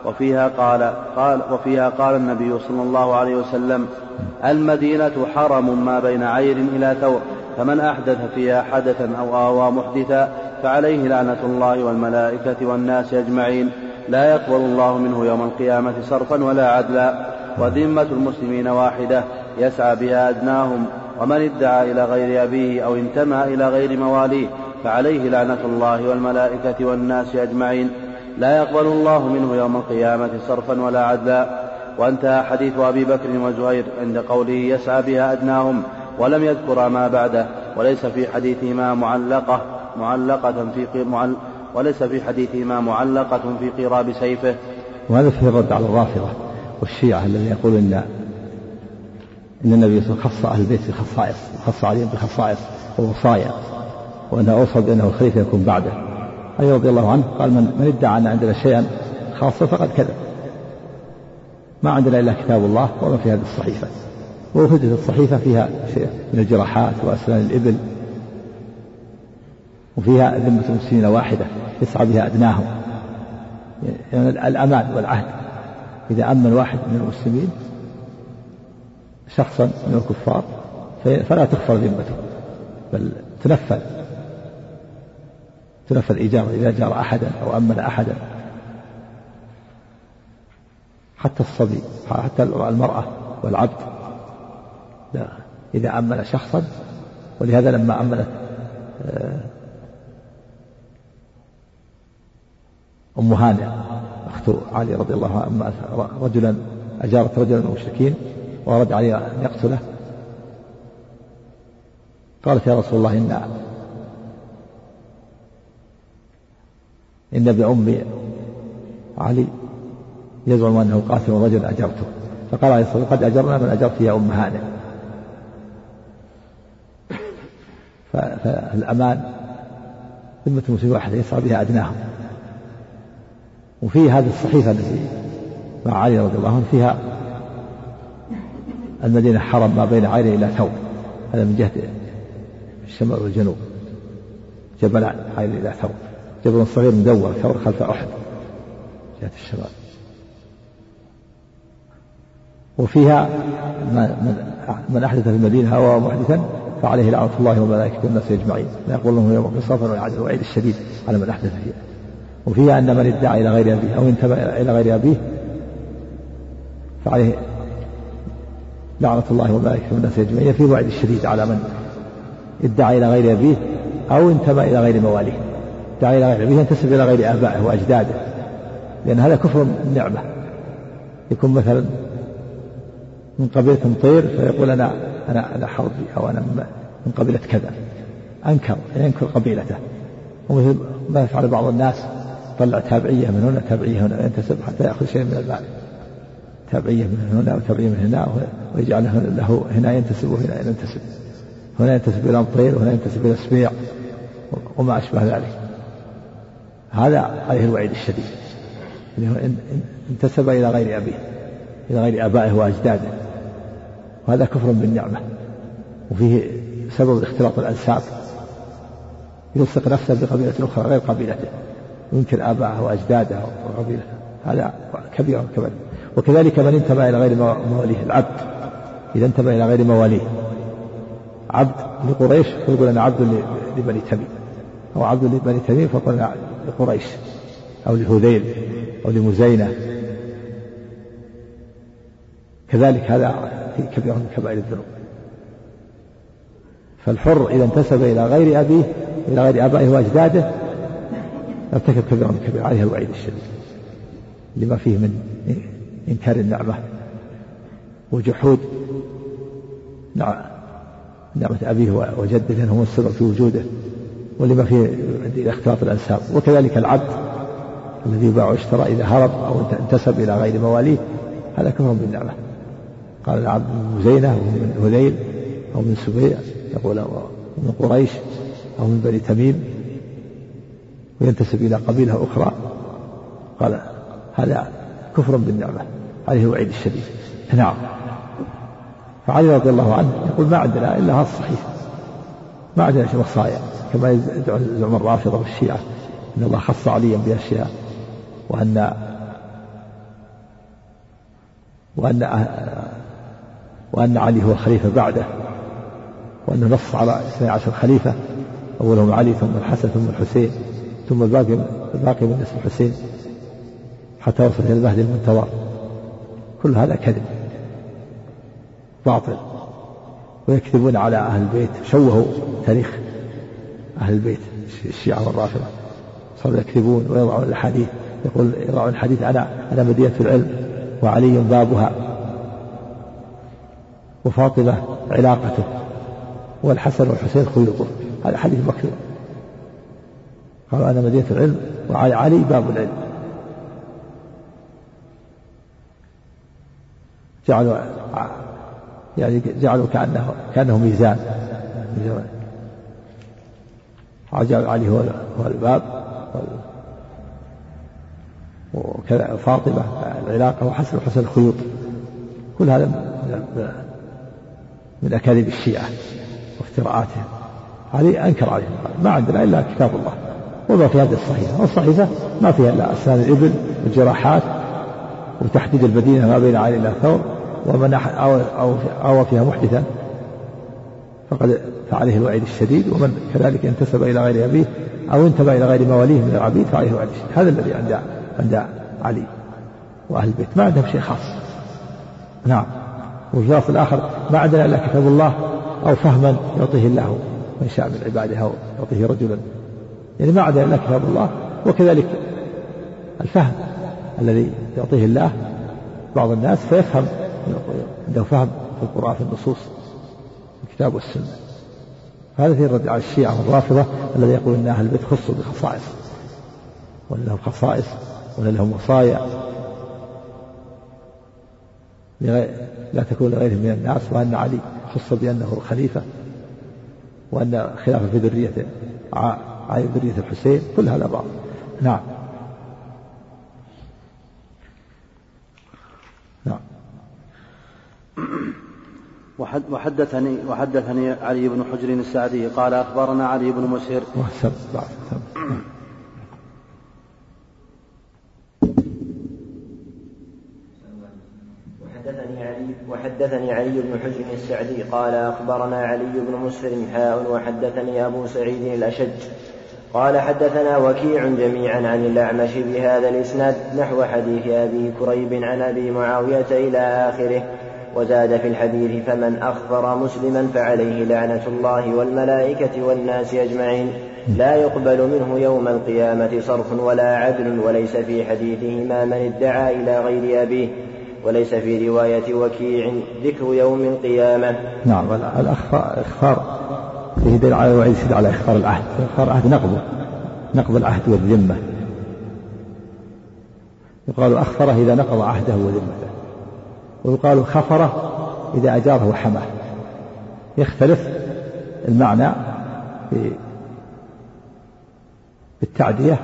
وفيها قال قال وفيها قال النبي صلى الله عليه وسلم المدينة حرم ما بين عير إلى ثور. فمن أحدث فيها حدثا أو آوى محدثا فعليه لعنة الله والملائكة والناس أجمعين. لا يقبل الله منه يوم القيامة صرفا ولا عدلا. وذمة المسلمين واحدة يسعى بها أدناهم. ومن ادعى إلى غير أبيه أو انتمى إلى غير مواليه فعليه لعنة الله والملائكة والناس أجمعين. لا يقبل الله منه يوم القيامة صرفا ولا عدلا. وانتهى حديث أبي بكر وزهير عند قوله يسعى بها أدناهم. ولم يذكر ما بعده وليس في حديثهما معلقة معلقة في معل وليس في حديثهما معلقة في قراب سيفه. وهذا فيه الرد على الرافضة والشيعة الذين يقولون إن إن النبي صلى الله عليه وسلم خص أهل البيت بخصائص وخص عليهم بخصائص ووصايا وأنه أوصى بأنه الخليفة يكون بعده. علي رضي الله عنه قال من, من ادعى أن عندنا شيئا خاصا فقد كذب. ما عندنا إلا كتاب الله وما في هذه الصحيفة. ووجدت الصحيفة فيها شيء من الجراحات وأسنان الإبل وفيها ذمة المسلمين واحدة يسعى بها أدناهم. يعني الأمان والعهد. إذا أمن واحد من المسلمين شخصا من الكفار فلا تغفر ذمته بل تنفذ. تنفذ إجابة إذا جار أحدا أو أمن أحدا. حتى الصبي حتى المرأة والعبد لا إذا أمن شخصا ولهذا لما أمنت آه، أم هانئ أخت علي رضي الله عنه رجلا أجارت رجلا من المشركين وأراد علي أن يقتله. قالت يا رسول الله إن إن ابن أم علي يزعم أنه قاتل رجل أجرته. فقال عليه الصلاة والسلام قد أجرنا من أجرت يا أم هانئ. فالأمان. ذمة مسلم واحد يسعى بها أدناهم. وفي هذه الصحيفة التي مع علي رضي الله عنه فيها المدينة حرم ما بين عين إلى ثور هذا من جهة الشمال والجنوب. جبلان عين إلى ثور جبل صغير مدور ثور خلف أحد. جهة الشمال. وفيها من, من أحدث في المدينة هوى محدثا فعليه لعنة الله وملائكته والناس أجمعين. لا يقول لهم يوم القصاص الوعيد الشديد على من أحدث فيها. وفيها أن من ادعى إلى غير أبيه أو انتبه إلى غير أبيه فعليه لعنة الله وملائكته والناس أجمعين. في وعد الشديد على من ادعى إلى غير أبيه أو انتمى إلى غير مواليه. ادعى إلى غير أبيه ينتسب إلى غير آبائه وأجداده. لأن هذا كفر النعمة يكون مثلا من قبيلة طير فيقول أنا أنا أنا حربي أو أنا من قبيلة كذا. أنكر ينكر قبيلته. ومثل ما يفعل بعض الناس طلع تابعية من هنا تابعية هنا ينتسب حتى يأخذ شيء من المال تابعية من هنا وتابعية من هنا ويجعل له هنا ينتسب وهنا ينتسب. هنا ينتسب إلى مطير وهنا ينتسب إلى سبيع وما أشبه ذلك. هذا عليه الوعيد الشديد. انتسب إلى غير أبيه إلى غير آبائه وأجداده. وهذا كفر بالنعمة. وفيه سبب اختلاط الأنساب يلصق نفسه بقبيلة أخرى غير قبيلته. ينكر آباءه وأجداده وقبيلته. هذا كبير كبير وكذلك من انتمى إلى غير مواليه العبد. إذا انتمى إلى غير مواليه. عبد لقريش فيقول أنا عبد لبني تميم. أو عبد لبني تميم فيقول أنا لقريش. أو لهذيل. أو لمزينة. كذلك هذا كبيرة من كبائر الذنوب. فالحر إذا انتسب إلى غير أبيه إلى غير آبائه وأجداده ارتكب كبيرة من كبيرة عليها الوعيد الشديد. لما فيه من إنكار النعمة وجحود نعمة أبيه وجده لأنه السبب في وجوده ولما فيه اختلاط الأنساب. وكذلك العبد الذي يباع ويشترى إذا هرب أو انتسب إلى غير مواليه هذا كفر بالنعمة. قال العبد من زينة أو من هذيل أو من سبيع يقول من قريش أو من بني تميم وينتسب إلى قبيلة أخرى. قال هذا كفر بالنعمة عليه الوعيد الشديد. نعم. فعلي رضي الله عنه يقول ما عندنا إلا هذا الصحيح. ما عندنا شيء وصايا كما يزعم الرافضة والشيعة أن الله خص عليا بأشياء وأن وأن وأن علي هو خليفة بعده وأنه نص على اثني عشر خليفة أولهم علي ثم الحسن ثم الحسين ثم الباقي الباقي من اسم الحسين حتى وصل إلى المهدي المنتظر. كل هذا كذب. باطل. ويكذبون على أهل البيت شوهوا تاريخ أهل البيت الشيعة والرافضة. صاروا يكذبون ويضعون الحديث يقول يضعون الحديث أنا أنا مدينة العلم وعلي بابها. وفاطمة علاقته والحسن والحسين خيوطه هذا حديث مكذوب قالوا أنا مدينة العلم وعلي باب العلم. جعلوا يعني جعلوا كأنه كأنه ميزان. جعلوا علي هو هو الباب. وكذا فاطمة العلاقة وحسن حسن الخيوط. كل هذا من أكاذيب الشيعة وافتراءاتهم هذه أنكر عليهم. ما عندنا إلا كتاب الله. وما في هذه الصحيفة. والصحيفة ما فيها إلا أسنان الإبل والجراحات وتحديد المدينة ما بين عين إلى ثور ومن أو, أو, أو فيها محدثا. فقد فعليه الوعيد الشديد. ومن كذلك انتسب إلى غير أبيه أو انتبه إلى غير مواليه من العبيد فعليه الوعيد الشديد. هذا الذي عند عند علي وأهل البيت. ما عندهم شيء خاص. نعم. والجواف الآخر ما عندنا إلا كتاب الله أو فهما يعطيه الله من شاء من عباده أو يعطيه رجلا. يعني ما عندنا إلا كتاب الله وكذلك الفهم الذي يعطيه الله بعض الناس فيفهم عنده فهم في القرآن في النصوص الكتاب والسنة. هذا في الرد على الشيعة والرافضة الذي يقول أن أهل البيت خصوا بخصائص وأن لهم خصائص وأن لهم وصايا. لا تكون لغيرهم من الناس وأن علي خص بأنه الخليفة وأن خلافة في ذرية علي ذرية الحسين كل هذا باطل. نعم. نعم. وحدثني وحدثني علي بن حجر السعدي قال أخبرنا علي بن مسهر. وحدثني علي بن حجر السعدي قال أخبرنا علي بن مسهر حاء وحدثني أبو سعيد الأشج قال حدثنا وكيع جميعا عن الأعمش بهذا الإسناد نحو حديث أبي كريب عن أبي معاوية إلى آخره وزاد في الحديث فمن أخبر مسلما فعليه لعنة الله والملائكة والناس أجمعين لا يقبل منه يوم القيامة صرف ولا عدل وليس في حديثهما من ادعى إلى غير أبيه وليس في رواية وكيع ذكر يوم القيامة. نعم الإخفار فيه دليل على الوعيد على إخفار العهد. إخفار العهد نقضه نقض العهد والذمة. يقال أخفره إذا نقض عهده وذمته. ويقال خفره إذا أجاره وحماه. يختلف المعنى بالتعدية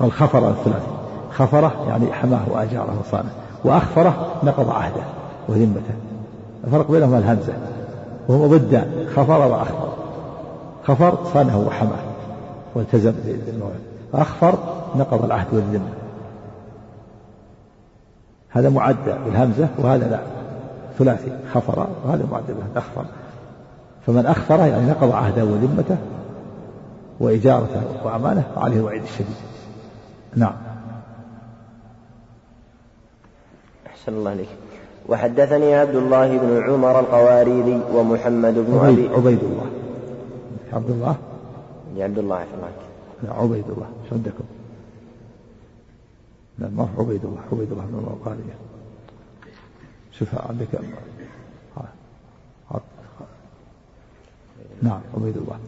قال خفر الثلاثي. خفره يعني حماه وأجاره وصانه. وأخفره نقض عهده وذمته. الفرق بينهما الهمزة. وهو ضد خفر وأخفر. خفر صانه وحماه والتزم بالموعد. أخفر نقض العهد والذمة. هذا معد بالهمزة وهذا لا. ثلاثي خفر وهذا معد به أخفر. فمن أخفر يعني نقض عهده وذمته وإجارته وأمانه فعليه الوعيد الشديد. نعم. أحسن الله عليك وحدثني عبد الله بن عمر القواريري ومحمد بن أبي عبيد الله. عبد الله؟ عبد الله عفوا لا عبيد الله. عندكم؟ لا ما عبيد الله. عبيد الله بن القارية شوف عندك نعم عبيد الله.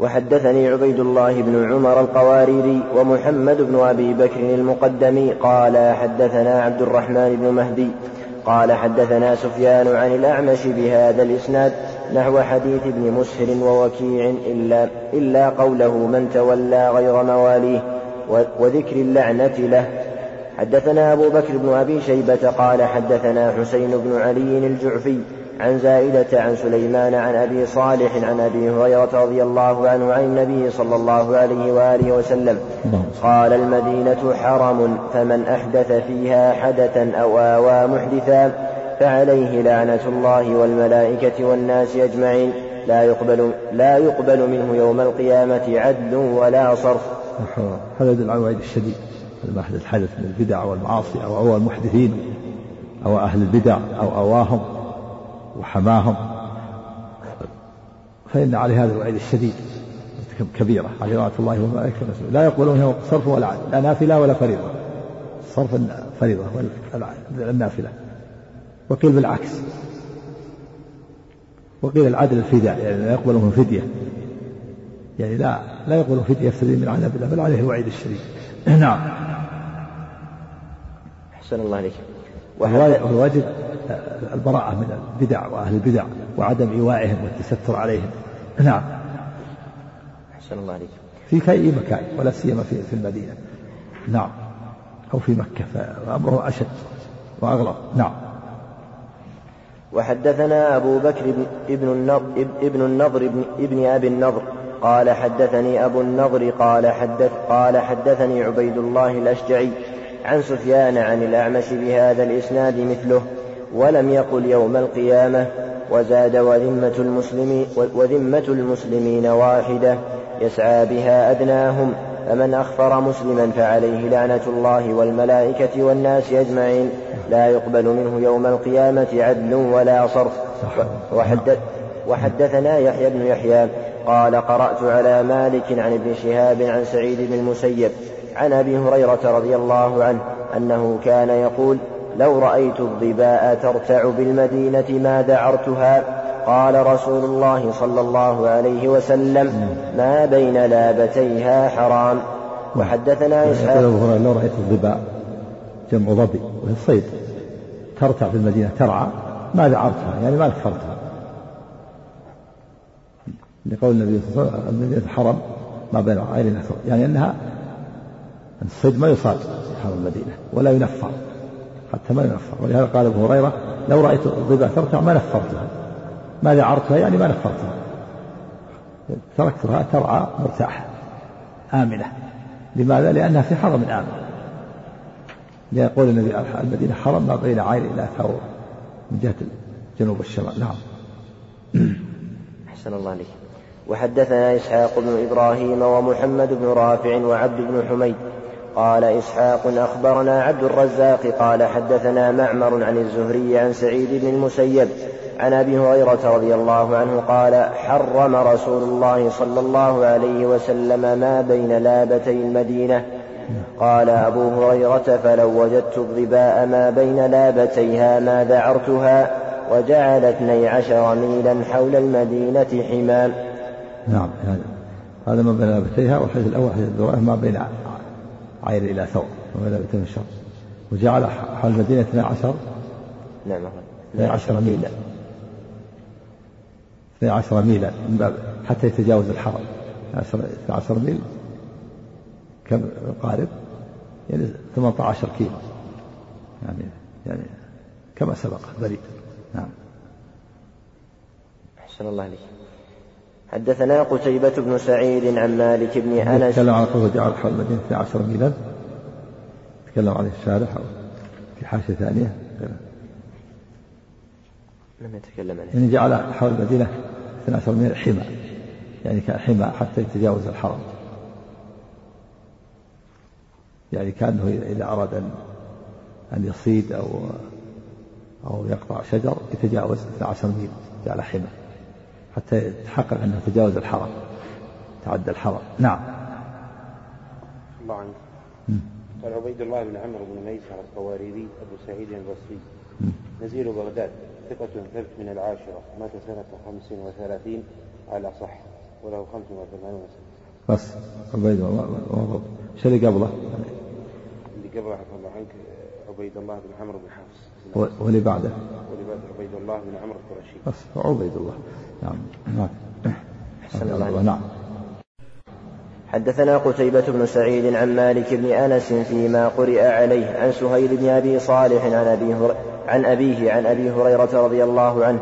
وحدثني عبيد الله بن عمر القواريري ومحمد بن أبي بكر المقدمي قال حدثنا عبد الرحمن بن مهدي قال حدثنا سفيان عن الأعمش بهذا الإسناد نحو حديث ابن مسهر ووكيع إلا, إلا قوله من تولى غير مواليه وذكر اللعنة له. حدثنا أبو بكر بن أبي شيبة قال حدثنا حسين بن علي الجعفي عن زائدة عن سليمان عن أبي صالح عن أبي هريرة رضي الله عنه عن النبي صلى الله عليه وآله وسلم قال المدينة حرم فمن أحدث فيها حدثا أو آوى محدثا فعليه لعنة الله والملائكة والناس أجمعين. لا يقبل لا يقبل منه يوم القيامة عدل ولا صرف. هذا يدل على الوعيد الشديد. المحدث حدث من البدع والمعاصي أو أوى المحدثين أو أهل البدع أو أواهم. وحماهم. فإن عليه هذا الوعيد الشديد كبيرة. عليه رحمة الله وملائكته لا يقبلون صرف ولا عدل لا نافلة ولا فريضة. صرف فريضة النافلة وقيل بالعكس. وقيل العدل الفداء. يعني لا يقبلون فدية. يعني لا لا يقبلون فدية يفتدي من عذاب الله. بل عليه الوعيد الشديد. نعم. أحسن الله عليك والواجب البراءة من البدع وأهل البدع وعدم إيوائهم والتستر عليهم. نعم. أحسن الله عليك. في أي مكان ولا سيما في في المدينة. نعم. أو في مكة فأمره أشد وأغلب نعم. وحدثنا أبو بكر ابن النضر ابن النضر ابن أبي النضر قال حدثني أبو النضر قال حدث قال حدثني عبيد الله الأشجعي عن سفيان عن الأعمش بهذا الإسناد مثله ولم يقل يوم القيامة وزاد وذمة المسلمين وذمة المسلمين واحدة يسعى بها أدناهم فمن أخفر مسلما فعليه لعنة الله والملائكة والناس أجمعين لا يقبل منه يوم القيامة عدل ولا صرف. وحدث وحدثنا يحيى بن يحيى قال قرأت على مالك عن ابن شهاب عن سعيد بن المسيب عن أبي هريرة رضي الله عنه أنه كان يقول لو رأيت الظباء ترتع بالمدينة ما دعرتها قال رسول الله صلى الله عليه وسلم ما بين لابتيها حرام. وحدثنا إسحاق لو رأيت الظباء جمع ظبي وهي الصيد ترتع في المدينة ترعى ما دعرتها يعني ما كفرتها لقول النبي صلى الله عليه وسلم المدينة حرم ما بين عائلنا يعني أنها الصيد ما يصاد حرم المدينة ولا ينفر حتى ما ينفر. ولهذا قال أبو هريرة لو رأيت الظباء ترتع ما نفرتها. ما دعرتها يعني ما نفرتها. تركتها ترعى مرتاحة آمنة. لماذا؟ لأنها في حرم آمن. ليقول النبي المدينة حرم ما بين عين إلى ثور. من جهة جنوب الشمال. نعم. أحسن الله عليك وحدثنا إسحاق بن إبراهيم ومحمد بن رافع وعبد بن حميد قال إسحاق أخبرنا عبد الرزاق قال حدثنا معمر عن الزهري عن سعيد بن المسيب عن أبي هريرة رضي الله عنه قال حرم رسول الله صلى الله عليه وسلم ما بين لابتي المدينة. قال أبو هريرة فلو وجدت الظباء ما بين لابتيها ما ذعرتها وجعل اثني عشر ميلا حول المدينة حمام نعم هذا هذا ما بين لابتيها والحديث الأول حديث ما بين عين إلى ثور وما بين لابتين الشر وجعل حول المدينة اثني عشر؟ نعم. اثني عشر ميلا. اثني عشر ميلا من باب حتى يتجاوز الحرم. اثني عشر ميل. كم قارب؟ يعني 18 كيلو. يعني يعني كما سبق بريد نعم. أحسن الله عليك حدثنا قتيبة بن سعيد عن مالك بن أنس. تكلم عن قوله جعل حول المدينة 12 ميلا تكلم عن الشارح أو في حاشية ثانية. لم يتكلم عنه. يعني جعل حول المدينة 12 ميل حمى. يعني كان حمى حتى يتجاوز الحرم. يعني كأنه إذا أراد أن أن يصيد أو أو يقطع شجر يتجاوز 12 ميل جعل حمى. حتى يتحقق أنه تجاوز الحرم تعدى الحرم. نعم. الله عنك. قال عبيد الله بن عمرو بن ميسر القواريري أبو سعيد البصري. نزيل بغداد ثقة ثبت من العاشرة مات سنة خمس وثلاثين على صح وله خمس وثمانون سنة. بس عبيد الله شو اللي قبله؟ اللي قبله حفظ الله عنك عبيد الله بن عمرو بن حفص. واللي بعده. واللي بعده عبيد الله بن عمرو القرشي. بس عبيد الله. نعم. نعم. أحسن الله نعم. حدثنا قتيبة بن سعيد عن مالك بن أنس فيما قرئ عليه عن سهيل بن أبي صالح عن أبي. عن أبيه عن أبي هريرة رضي الله عنه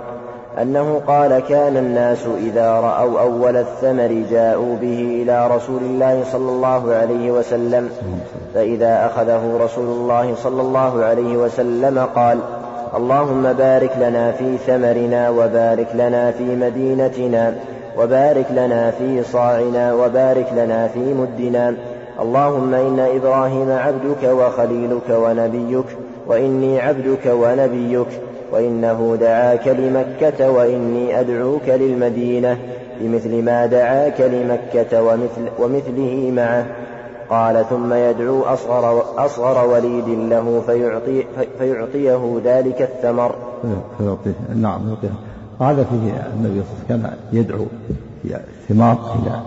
أنه قال كان الناس إذا رأوا أول الثمر جاءوا به إلى رسول الله صلى الله عليه وسلم. فإذا أخذه رسول الله صلى الله عليه وسلم قال اللهم بارك لنا في ثمرنا وبارك لنا في مدينتنا وبارك لنا في صاعنا وبارك لنا في مدنا. اللهم إن إبراهيم عبدك وخليلك ونبيك وإني عبدك ونبيك. وإنه دعاك لمكة وإني أدعوك للمدينة بمثل ما دعاك لمكة ومثل ومثله معه. قال ثم يدعو أصغر, أصغر وليد له فيعطي فيعطيه ذلك الثمر. فيعطيه. نعم يعطيه. هذا فيه النبي صلى الله عليه وسلم كان يدعو في الثمار إلى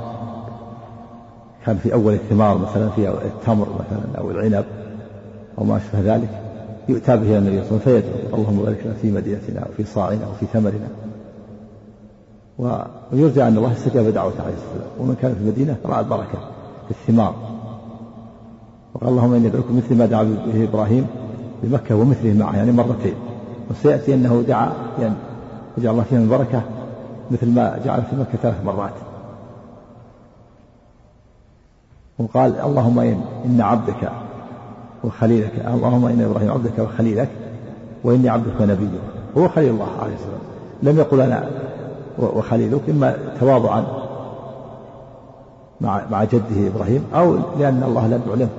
كان في أول الثمار مثلا في التمر مثلا أو العنب أو ما أشبه ذلك. يؤتى به النبي صلى الله عليه وسلم فيدعو. اللهم بارك لنا في مدينتنا وفي صاعنا وفي ثمرنا. ويرجى أن الله استجاب دعوته عليه الصلاة والسلام. ومن كان في المدينة رأى البركة في الثمار. وقال اللهم إني أدعوكم مثل ما دعا به إبراهيم بمكة ومثله معه يعني مرتين. وسيأتي أنه دعا يعني يجعل الله فيها من بركة مثل ما جعل في مكة ثلاث مرات. وقال اللهم إن عبدك وخليلك. اللهم إن إبراهيم عبدك وخليلك وإني عبدك ونبيك. هو خليل الله عليه السلام. لم يقل أنا وخليلك إما تواضعا مع مع جده إبراهيم أو لأن الله لم يعلمه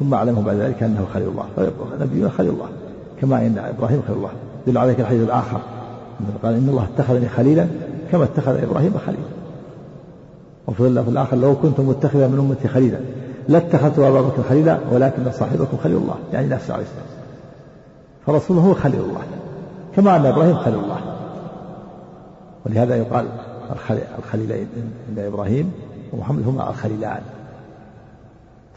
ثم أعلمه بعد ذلك أنه خليل الله. نبينا خليل الله كما إن إبراهيم خليل الله. دل عليك الحديث الآخر. قال إن الله اتخذني خليلا كما اتخذ إبراهيم خليلا. وفي في الآخر لو كنت متخذا من أمتي خليلا. لاتخذت أبا بكر خليلا ولكن صاحبكم خليل الله يعني نفسه عليه السلام. فرسوله هو خليل الله كما أن إبراهيم خليل الله. ولهذا يقال الخليلين إن إبراهيم ومحمد هما الخليلان.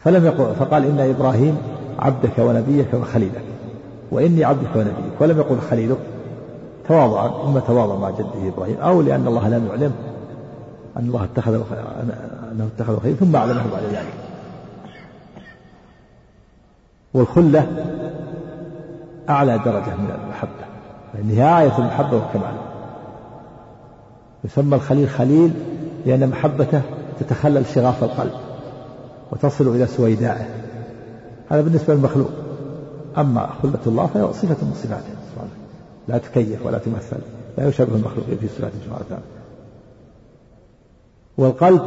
فلم يقل فقال إن إبراهيم عبدك ونبيك وخليلك وإني عبدك ونبيك ولم يقل خليلك. تواضعا إما تواضع مع جده إبراهيم أو لأن الله لم يعلم أن الله اتخذ أنه اتخذ خليل ثم أعلمه بعد ذلك. والخلة أعلى درجة من المحبة نهاية المحبة والكمال. يسمى الخليل خليل لأن محبته تتخلل شغاف القلب وتصل إلى سويدائه. هذا بالنسبة للمخلوق. أما خلة الله فهي صفة من صفاته. سبحانه لا تكيف ولا تمثل لا يشابه المخلوق في صفاته سبحانه وتعالى. والقلب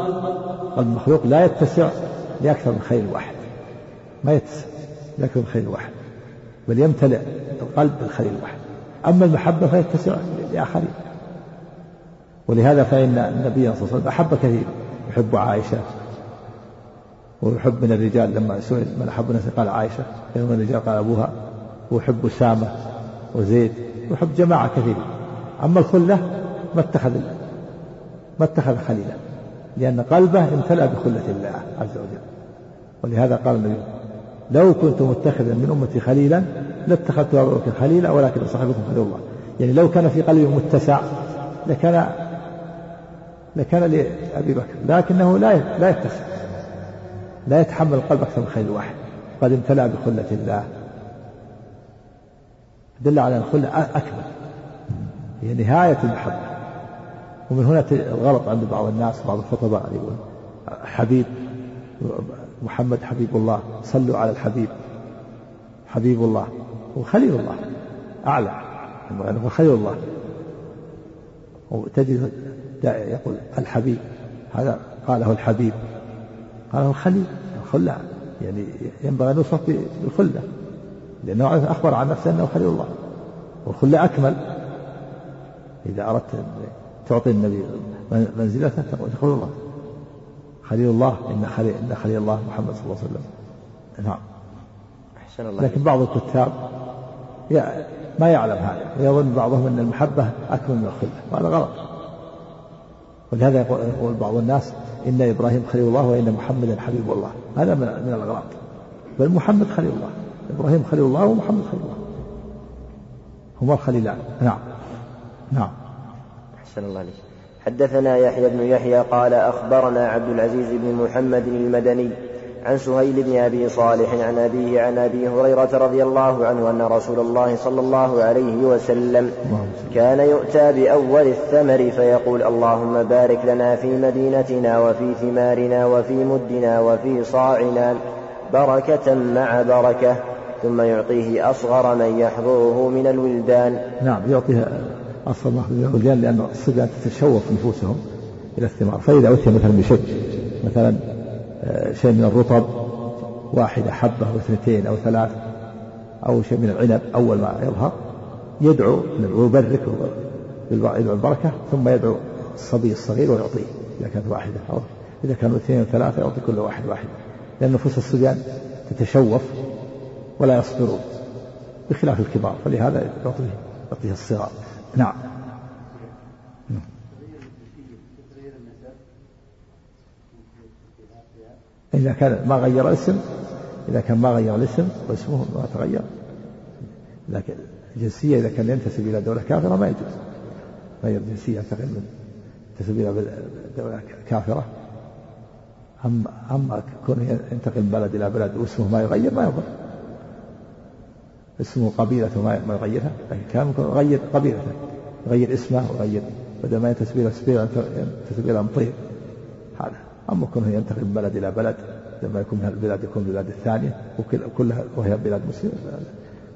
المخلوق لا يتسع لأكثر من خير واحد. ما يتسع. لأكثر من خير واحد. بل يمتلئ القلب بالخير الواحد أما المحبة فيتسع لآخرين. ولهذا فإن النبي صلى الله عليه وسلم أحب كثير. يحب عائشة. ويحب من الرجال لما سئل من أحب الناس؟ قال عائشة. من الرجال؟ قال أبوها. ويحب أسامة وزيد. ويحب جماعة كثيرة أما الخلة ما اتخذ ما اتخذ خليلا. لأن قلبه امتلأ بخلة الله عز وجل. ولهذا قال النبي لو كنت متخذا من أمتي خليلا لاتخذت أبا بكر خليلا ولكن صاحبكم خليل الله. يعني لو كان في قلبي متسع لكان لكان لأبي بكر لكنه لا لا يتسع لا يتحمل القلب أكثر من خليل واحد. قد امتلأ بخلة الله. دل على الخلة أكمل هي نهاية المحبة. ومن هنا الغلط عند بعض الناس بعض الخطباء يقول حبيب محمد حبيب الله صلوا على الحبيب. حبيب الله وخليل الله أعلى هو خليل الله وتجد يقول الحبيب. هذا قاله الحبيب. قاله الخليل. الخلة يعني ينبغي أن يوصف بالخلة. لأنه أخبر عن نفسه أنه خليل الله والخلة أكمل. إذا أردت تعطي النبي منزلته تقول خليل الله خليل الله إن خليل, إن خليل الله محمد صلى الله عليه وسلم. نعم. أحسن الله لكن بعض الكتاب ما يعلم هذا. ويظن بعضهم أن المحبة أكمل من الخلة وهذا غلط. ولهذا يقول بعض الناس إن إبراهيم خليل الله وإن محمدا حبيب الله. هذا من الأغلاط بل محمد خليل الله. إبراهيم خليل الله ومحمد خليل الله. هما الخليلان. نعم. نعم. أحسن الله عليك حدثنا يحيى بن يحيى قال أخبرنا عبد العزيز بن محمد المدني عن سهيل بن أبي صالح عن أبيه عن أبي هريرة رضي الله عنه أن رسول الله صلى الله عليه وسلم كان يؤتى بأول الثمر فيقول اللهم بارك لنا في مدينتنا وفي ثمارنا وفي مدنا وفي صاعنا بركة مع بركة ثم يعطيه أصغر من يحضره من الولدان. نعم يعطيه أصغر من الولدان لأن الصبيان تتشوف نفوسهم إلى الثمار فإذا أتي مثلا بشيء مثلا آه، شيء من الرطب واحدة حبة أو اثنتين أو ثلاث أو شيء من العنب أول ما يظهر يدعو ويبرك يدعو البركة ثم يدعو الصبي الصغير ويعطيه. إذا كانت واحدة أو إذا كانوا اثنين أو ثلاثة يعطي كل واحد واحد. لأن نفوس الصبيان تتشوف ولا يصبرون بخلاف الكبار فلهذا يعطيه يعطيه الصغار. نعم. إذا كان ما غير الاسم إذا كان ما غير الاسم واسمه ما تغير. لكن الجنسية إذا كان ينتسب إلى دولة كافرة ما يجوز. غير جنسية ينتقل من ينتسب إلى دولة كافرة. أما أما كونه ينتقل من بلد إلى بلد واسمه ما يغير ما يضر. اسمه قبيلته ما يغيرها؟ لكن كان يغير قبيلته يغير اسمه ويغير بدل ما ينتسب إلى ينتسب إلى مطير هذا. أما كونه ينتقل من بلد إلى بلد لما يكون من البلاد يكون البلاد الثانية وكلها وهي بلاد مسلمة.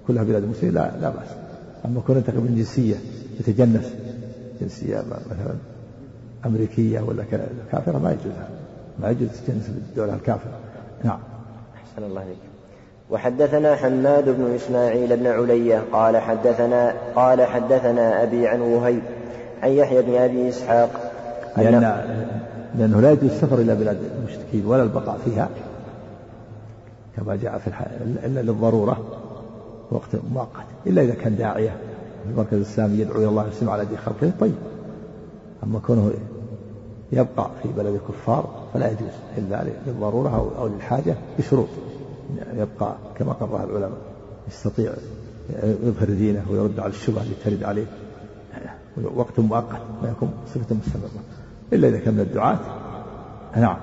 كلها بلاد مسلمة لا لا بأس. أما كونه ينتقل من جنسية يتجنس جنسية مثلا أمريكية ولا كافرة ما يجوز ما يجوز تجنس بالدولة الكافرة. نعم. أحسن الله عليك وحدثنا حماد بن إسماعيل بن علية قال حدثنا قال حدثنا أبي عن وهيب عن يحيى بن أبي إسحاق لأن لأنه لا يجوز السفر إلى بلاد المشركين ولا البقاء فيها كما جاء في. إلا للضرورة وقت مؤقت إلا إذا كان داعية في المركز الإسلامي يدعو إلى الله ويسلم على دين خلقه طيب أما كونه يبقى في بلد الكفار فلا يجوز إلا للضرورة أو للحاجة بشروط يبقى كما قرر العلماء يستطيع يظهر دينه ويرد على الشبهة التي ترد عليه. وقت مؤقت ما يكون صفة مستمرة. إلا إذا كان من الدعاة. نعم.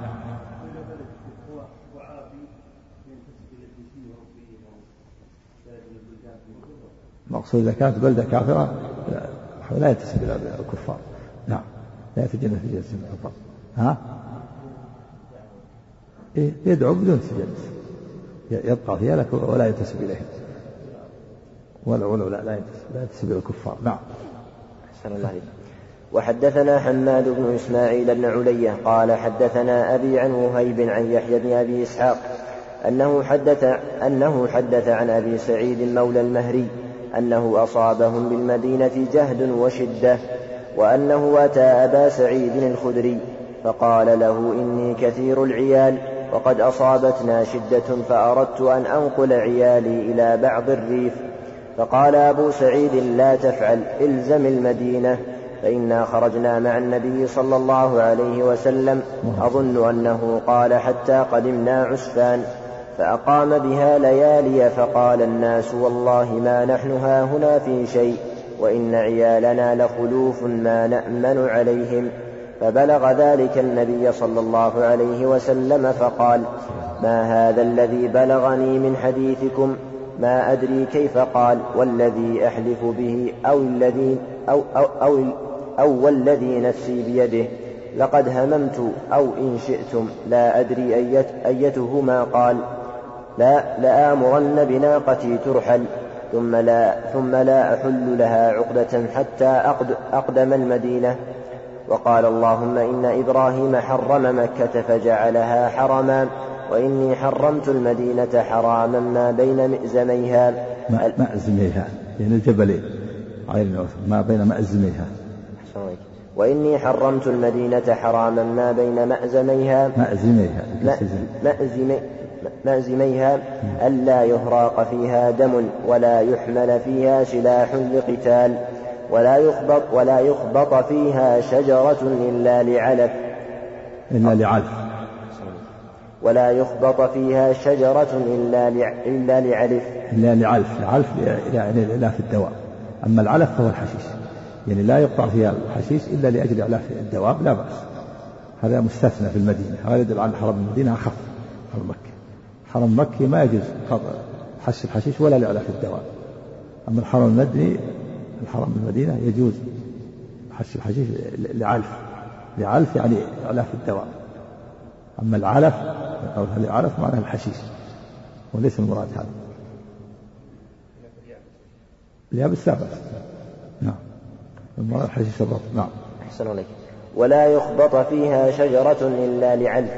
المقصود إذا كانت بلدة كافرة لا ينتسب إلى الكفار. نعم. لا يتجنس في جنس الكفار ها؟ إيه يدعو بدون تجنس يبقى فيها لك ولا ينتسب إليهم ولا لا لا ينتسب لا ينتسب إلى الكفار. نعم. أحسن الله وحدثنا حماد بن إسماعيل بن علية قال حدثنا أبي عن وهيب عن يحيى بن أبي إسحاق أنه حدث أنه حدث عن أبي سعيد مولى المهري أنه أصابهم بالمدينة جهد وشدة وأنه أتى أبا سعيد الخدري فقال له إني كثير العيال وقد أصابتنا شدة فأردت أن أنقل عيالي إلى بعض الريف فقال أبو سعيد لا تفعل إلزم المدينة فإنا خرجنا مع النبي صلى الله عليه وسلم أظن أنه قال حتى قدمنا عسفان فأقام بها ليالي فقال الناس والله ما نحن هاهنا في شيء وإن عيالنا لخلوف ما نأمن عليهم. فبلغ ذلك النبي صلى الله عليه وسلم فقال ما هذا الذي بلغني من حديثكم؟ ما أدري كيف قال والذي أحلف به أو الذي أو أو أو, أو والذي نفسي بيده لقد هممت أو إن شئتم لا أدري أيت أيتهما قال لا لآمرن بناقتي ترحل ثم لا ثم لا أحل لها عقدة حتى أقدم المدينة. وقال اللهم إن إبراهيم حرم مكة فجعلها حرما وإني حرمت المدينة حراما ما بين مئزميها مأزميها. يعني الجبلين ما بين مأزميها. وإني حرمت المدينة حراما ما بين مأزميها. مأزميها. مأزمي مأزميها. ألا يهراق فيها دم ولا يحمل فيها سلاح لقتال. ولا يخبط ولا يخبط فيها شجرة إلا لعلف. إلا لعلف. ولا يخبط فيها شجرة إلا إلا لعلف. إلا لعلف. العلف يعني لا في الدواء. أما العلف فهو الحشيش. يعني لا يقطع فيها الحشيش إلا لأجل إعلاف الدواب لا بأس. هذا مستثنى في المدينة. هذا يدل على حرم المدينة أخف. حرم مكة. حرم مكة ما يجوز حش الحشيش ولا لإعلاف الدواب أما الحرم المدني الحرم المدينة يجوز. حش الحشيش لعلف. لعلف يعني إعلاف الدواء. أما العلف أو العلف معناه الحشيش. وليس المراد هذا. اليابس لا نعم. المراد الحشيش الرطب. نعم. أحسن عليك. ولا يخبط فيها شجرة إلا لعلف.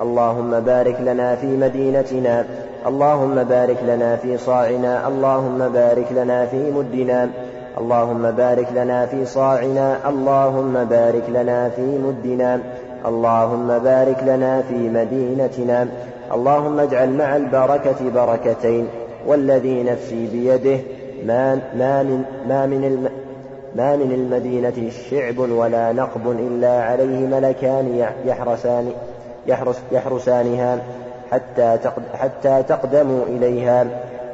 اللهم بارك لنا في مدينتنا. اللهم بارك لنا في صاعنا. اللهم بارك لنا في مدنا. اللهم بارك لنا في صاعنا اللهم بارك لنا في مدنا اللهم بارك لنا في مدينتنا اللهم اجعل مع البركة بركتين والذي نفسي بيده ما, ما من ما من الم ما من المدينة شعب ولا نقب إلا عليه ملكان يحرسان يحرس يحرسانها حتى حتى تقدموا إليها.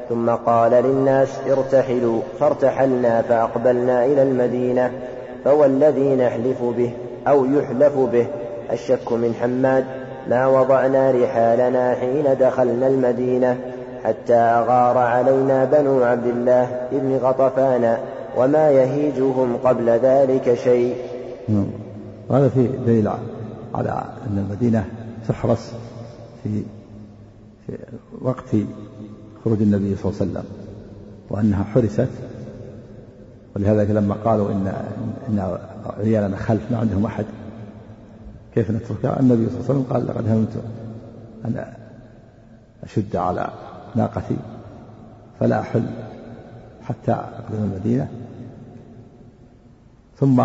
ثم قال للناس ارتحلوا فارتحلنا فأقبلنا إلى المدينة فوالذي نحلف به أو يحلف به الشك من حماد ما وضعنا رحالنا حين دخلنا المدينة حتى أغار علينا بنو عبد الله ابن غطفان وما يهيجهم قبل ذلك شيء نعم. وهذا في دليل على أن المدينة تحرس في في وقت خروج النبي صلى الله عليه وسلم وأنها حرست. ولهذا لما قالوا إن إن عيالنا خلف ما عندهم أحد كيف نتركها النبي صلى الله عليه وسلم قال لقد هممت أن أشد على ناقتي فلا أحل حتى أقدم المدينة. ثم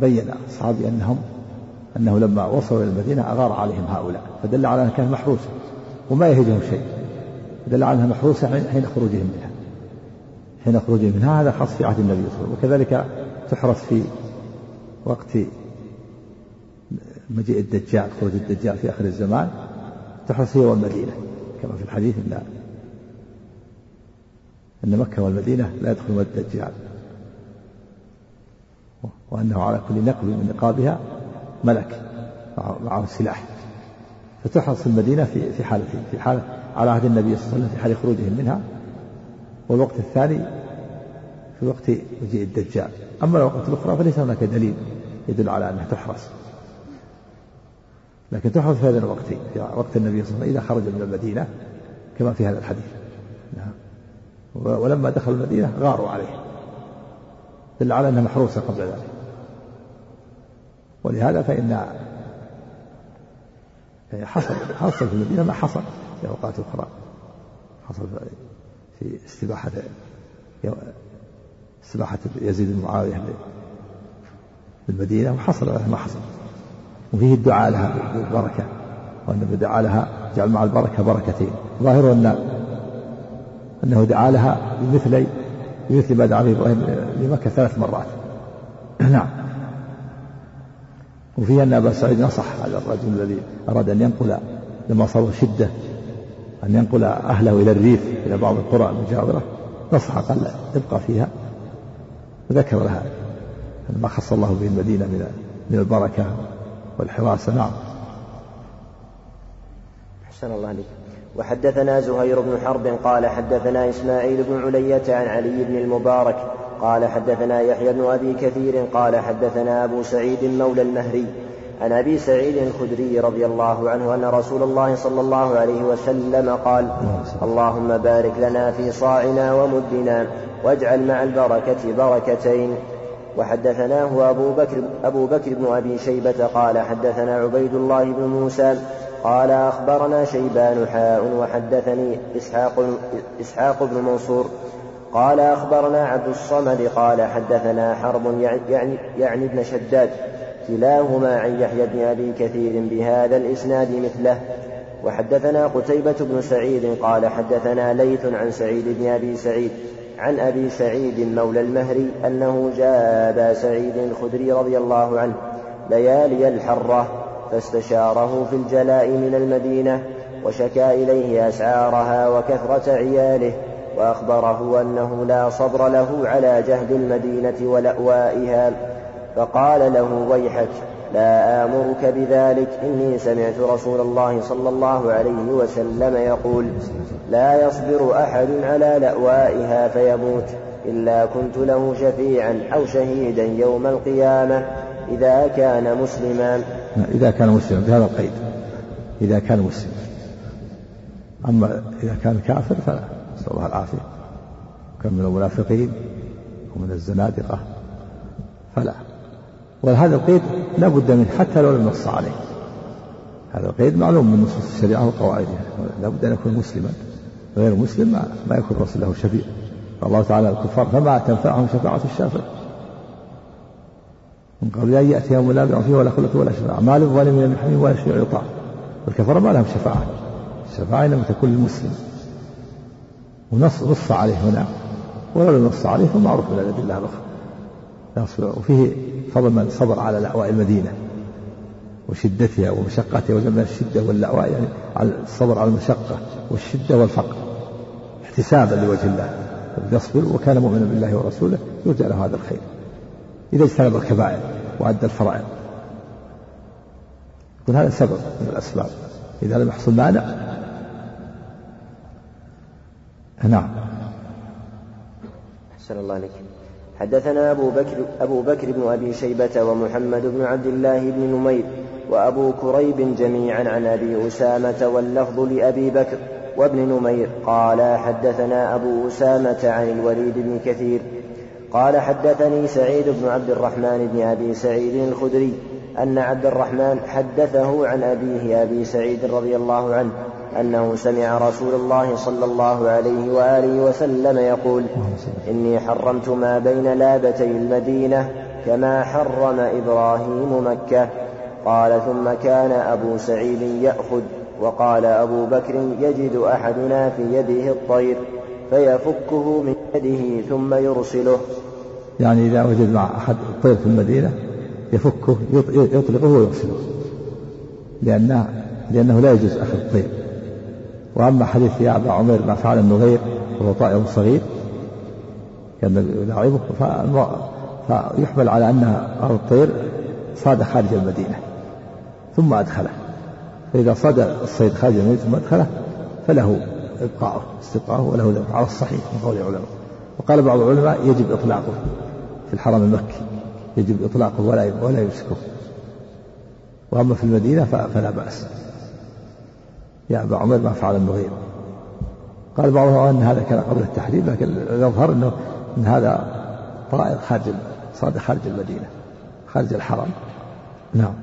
بين أصحابي أنهم أنه لما وصلوا إلى المدينة أغار عليهم هؤلاء فدل على أنها كانت محروسة وما يهجهم شيء. دل على أنها محروسة حين خروجهم منها. حين خروجهم منها. هذا خاص في عهد النبي صلى الله عليه وسلم. وكذلك تحرس في وقت مجيء الدجال خروج الدجال في آخر الزمان. تحرس هي والمدينة كما في الحديث أن أن مكة والمدينة لا يدخل الدجال. وأنه على كل نقب من نقابها ملك معه سلاح. فتحرص المدينة في في حالتين في حالة على عهد النبي صلى الله عليه وسلم في حال خروجهم منها والوقت الثاني في وقت مجيء الدجال. أما الوقت الأخرى فليس هناك دليل يدل على أنها تحرس. لكن تحرس في هذا الوقت في وقت النبي صلى الله عليه وسلم إذا خرج من المدينة كما في هذا الحديث. نعم. ولما دخلوا المدينة غاروا عليه. دل على أنها محروسة قبل ذلك. ولهذا فإن حصل حصل في المدينة ما حصل. في أوقات أخرى حصل في استباحة استباحة يزيد بن معاوية بالمدينة وحصل ما حصل. وفيه الدعاء لها بالبركة وأن دعا لها جعل مع البركة بركتين. ظاهره أن أنه دعا لها بمثل بمثل ما دعا به إبراهيم لمكة ثلاث مرات. نعم. وفيه أن أبا سعيد نصح هذا الرجل الذي أراد أن ينقل لما صار شدة أن ينقل أهله إلى الريف إلى بعض القرى المجاورة نصح قال ابقى فيها. وذكر لها. ما خص الله به المدينة من من البركة والحراسة نعم. أحسن الله عليك. وحدثنا زهير بن حرب قال حدثنا إسماعيل بن علية عن علي بن المبارك قال حدثنا يحيى بن أبي كثير قال حدثنا أبو سعيد مولى المهري عن أبي سعيد الخدري رضي الله عنه أن رسول الله صلى الله عليه وسلم قال اللهم بارك لنا في صاعنا ومدنا واجعل مع البركة بركتين. وحدثناه أبو بكر, أبو بكر بن أبي شيبة قال حدثنا عبيد الله بن موسى قال أخبرنا شيبان حاء وحدثني إسحاق, إسحاق بن منصور قال أخبرنا عبد الصمد قال حدثنا حرب يعني, يعني ابن شداد كلاهما عن يحيى بن أبي كثير بهذا الإسناد مثله. وحدثنا قتيبة بن سعيد قال حدثنا ليث عن سعيد بن أبي سعيد عن أبي سعيد مولى المهري أنه جاء أبا سعيد الخدري رضي الله عنه ليالي الحرة فاستشاره في الجلاء من المدينة وشكا إليه أسعارها وكثرة عياله وأخبره أنه لا صبر له على جهد المدينة ولأوائها فقال له ويحك لا آمرك بذلك. إني سمعت رسول الله صلى الله عليه وسلم يقول لا يصبر أحد على لأوائها فيموت إلا كنت له شفيعا أو شهيدا يوم القيامة إذا كان مسلما. إذا كان مسلما بهذا القيد إذا كان مسلما أما إذا كان كافر فلا نسأل الله العافية. كان من المنافقين ومن الزنادقة فلا. وهذا القيد لا بد منه حتى لو لم نص عليه. هذا القيد معلوم من نصوص الشريعة وقواعدها لا بد أن يكون مسلما. غير مسلم ما, ما يكون الرسول له شفيع. الله تعالى الكفار فما تنفعهم شفاعة الشافع من قبل أن يأتي يوم لا بيع فيه ولا خلة ولا شفاعة. ما للظالمين من حميم ولا شفيع يطاع. والكفار ما لهم شفاعة. الشفاعة إنما تكون للمسلم. ونص نص عليه هنا. ولو لم نص عليه فمعروف من الأدلة الأخرى. وفيه فضل من صبر على لأواء المدينة وشدتها ومشقتها وجمع الشدة واللأواء يعني الصبر على المشقة والشدة والفقر احتسابا لوجه الله. يصبر وكان مؤمنا بالله ورسوله يرجى له هذا الخير. إذا اجتنب الكبائر وأدى الفرائض. يكون هذا سبب من الأسباب. إذا لم يحصل مانع. نعم. أحسن الله عليك حدثنا أبو بكر أبو بكر بن أبي شيبة ومحمد بن عبد الله بن نمير وأبو كريب جميعا عن أبي أسامة واللفظ لأبي بكر وابن نمير. قال حدثنا أبو أسامة عن الوليد بن كثير. قال حدثني سعيد بن عبد الرحمن بن أبي سعيد الخدري أن عبد الرحمن حدثه عن أبيه أبي سعيد رضي الله عنه أنه سمع رسول الله صلى الله عليه وآله وسلم يقول إني حرمت ما بين لابتي المدينة كما حرم إبراهيم مكة. قال ثم كان أبو سعيد يأخذ وقال أبو بكر يجد أحدنا في يده الطير فيفكه من يده ثم يرسله. يعني إذا وجد مع أحد الطير في المدينة يفكه يطلقه ويرسله لأنه لأنه لا يجوز أخذ الطير. وأما حديث يا أبا عمير ما فعل النغير وهو طائر صغير كان يلاعبه فيحمل على أن الطير صاد خارج المدينة ثم أدخله. فإذا صاد الصيد خارج المدينة ثم أدخله فله إبقاؤه استبقاؤه وله ذبح على الصحيح من قول العلماء. وقال بعض العلماء يجب إطلاقه في الحرم المكي يجب إطلاقه ولا ولا يمسكه. وأما في المدينة فلا بأس. يا أبا عمر ما فعل المغير. قال بعضهم أن هذا كان قبل التحريم لكن يظهر أنه أن هذا طائر خارج صاد خارج المدينة خارج الحرم. نعم.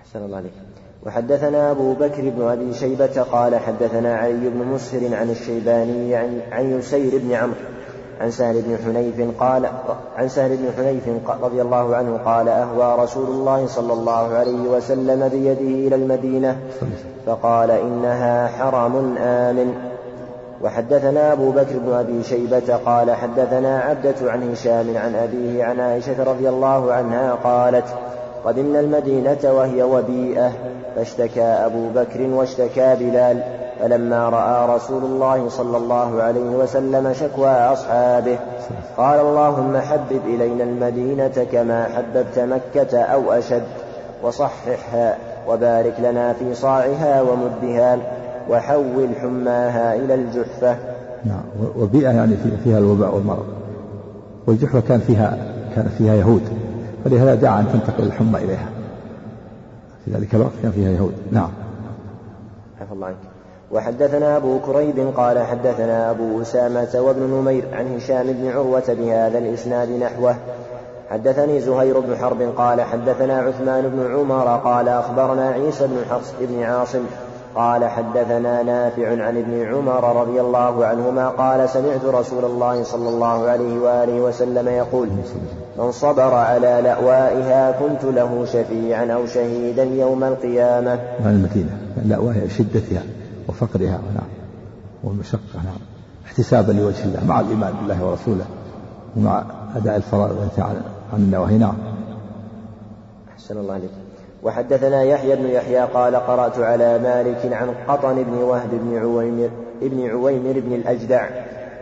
أحسن الله عليك. وحدثنا أبو بكر بن أبي شيبة قال حدثنا علي بن مسهر عن الشيباني عن, عن يسير بن عمرو عن سهل بن حنيف قال عن سهل بن حنيف رضي الله عنه قال أهوى رسول الله صلى الله عليه وسلم بيده إلى المدينة. فقال إنها حرم آمن. وحدثنا أبو بكر بن أبي شيبة قال حدثنا عبدة عن هشام عن أبيه عن عائشة رضي الله عنها قالت قدمنا المدينة وهي وبيئة فاشتكى أبو بكر واشتكى بلال. فلما رأى رسول الله صلى الله عليه وسلم شكوى أصحابه قال اللهم حبب إلينا المدينة كما حببت مكة أو أشد وصححها وبارك لنا في صاعها ومدها وحول حماها إلى الجحفة. نعم وبيئة يعني فيها الوباء والمرض. والجحفة كان فيها كان فيها يهود فلهذا دعا أن تنتقل الحمى إليها. في ذلك الوقت كان فيها يهود. نعم. حفظ الله عنك. وحدثنا أبو كريب قال حدثنا أبو أسامة وابن نمير عن هشام بن عروة بهذا الإسناد نحوه. حدثني زهير بن حرب قال حدثنا عثمان بن عمر قال أخبرنا عيسى بن حفص بن عاصم قال حدثنا نافع عن ابن عمر رضي الله عنهما قال سمعت رسول الله صلى الله عليه وآله وسلم يقول من صبر على لأوائها كنت له شفيعا أو شهيدا يوم القيامة. المدينة. لأوائها شدتها. وفقرها نعم. والمشقة نعم. احتسابا لوجه الله مع الإيمان بالله ورسوله ومع أداء الفرائض عن عن النواهي نعم. أحسن الله عليك. وحدثنا يحيى بن يحيى قال قرأت على مالك عن قطن بن وهب بن عويمر ابن عويمر بن الأجدع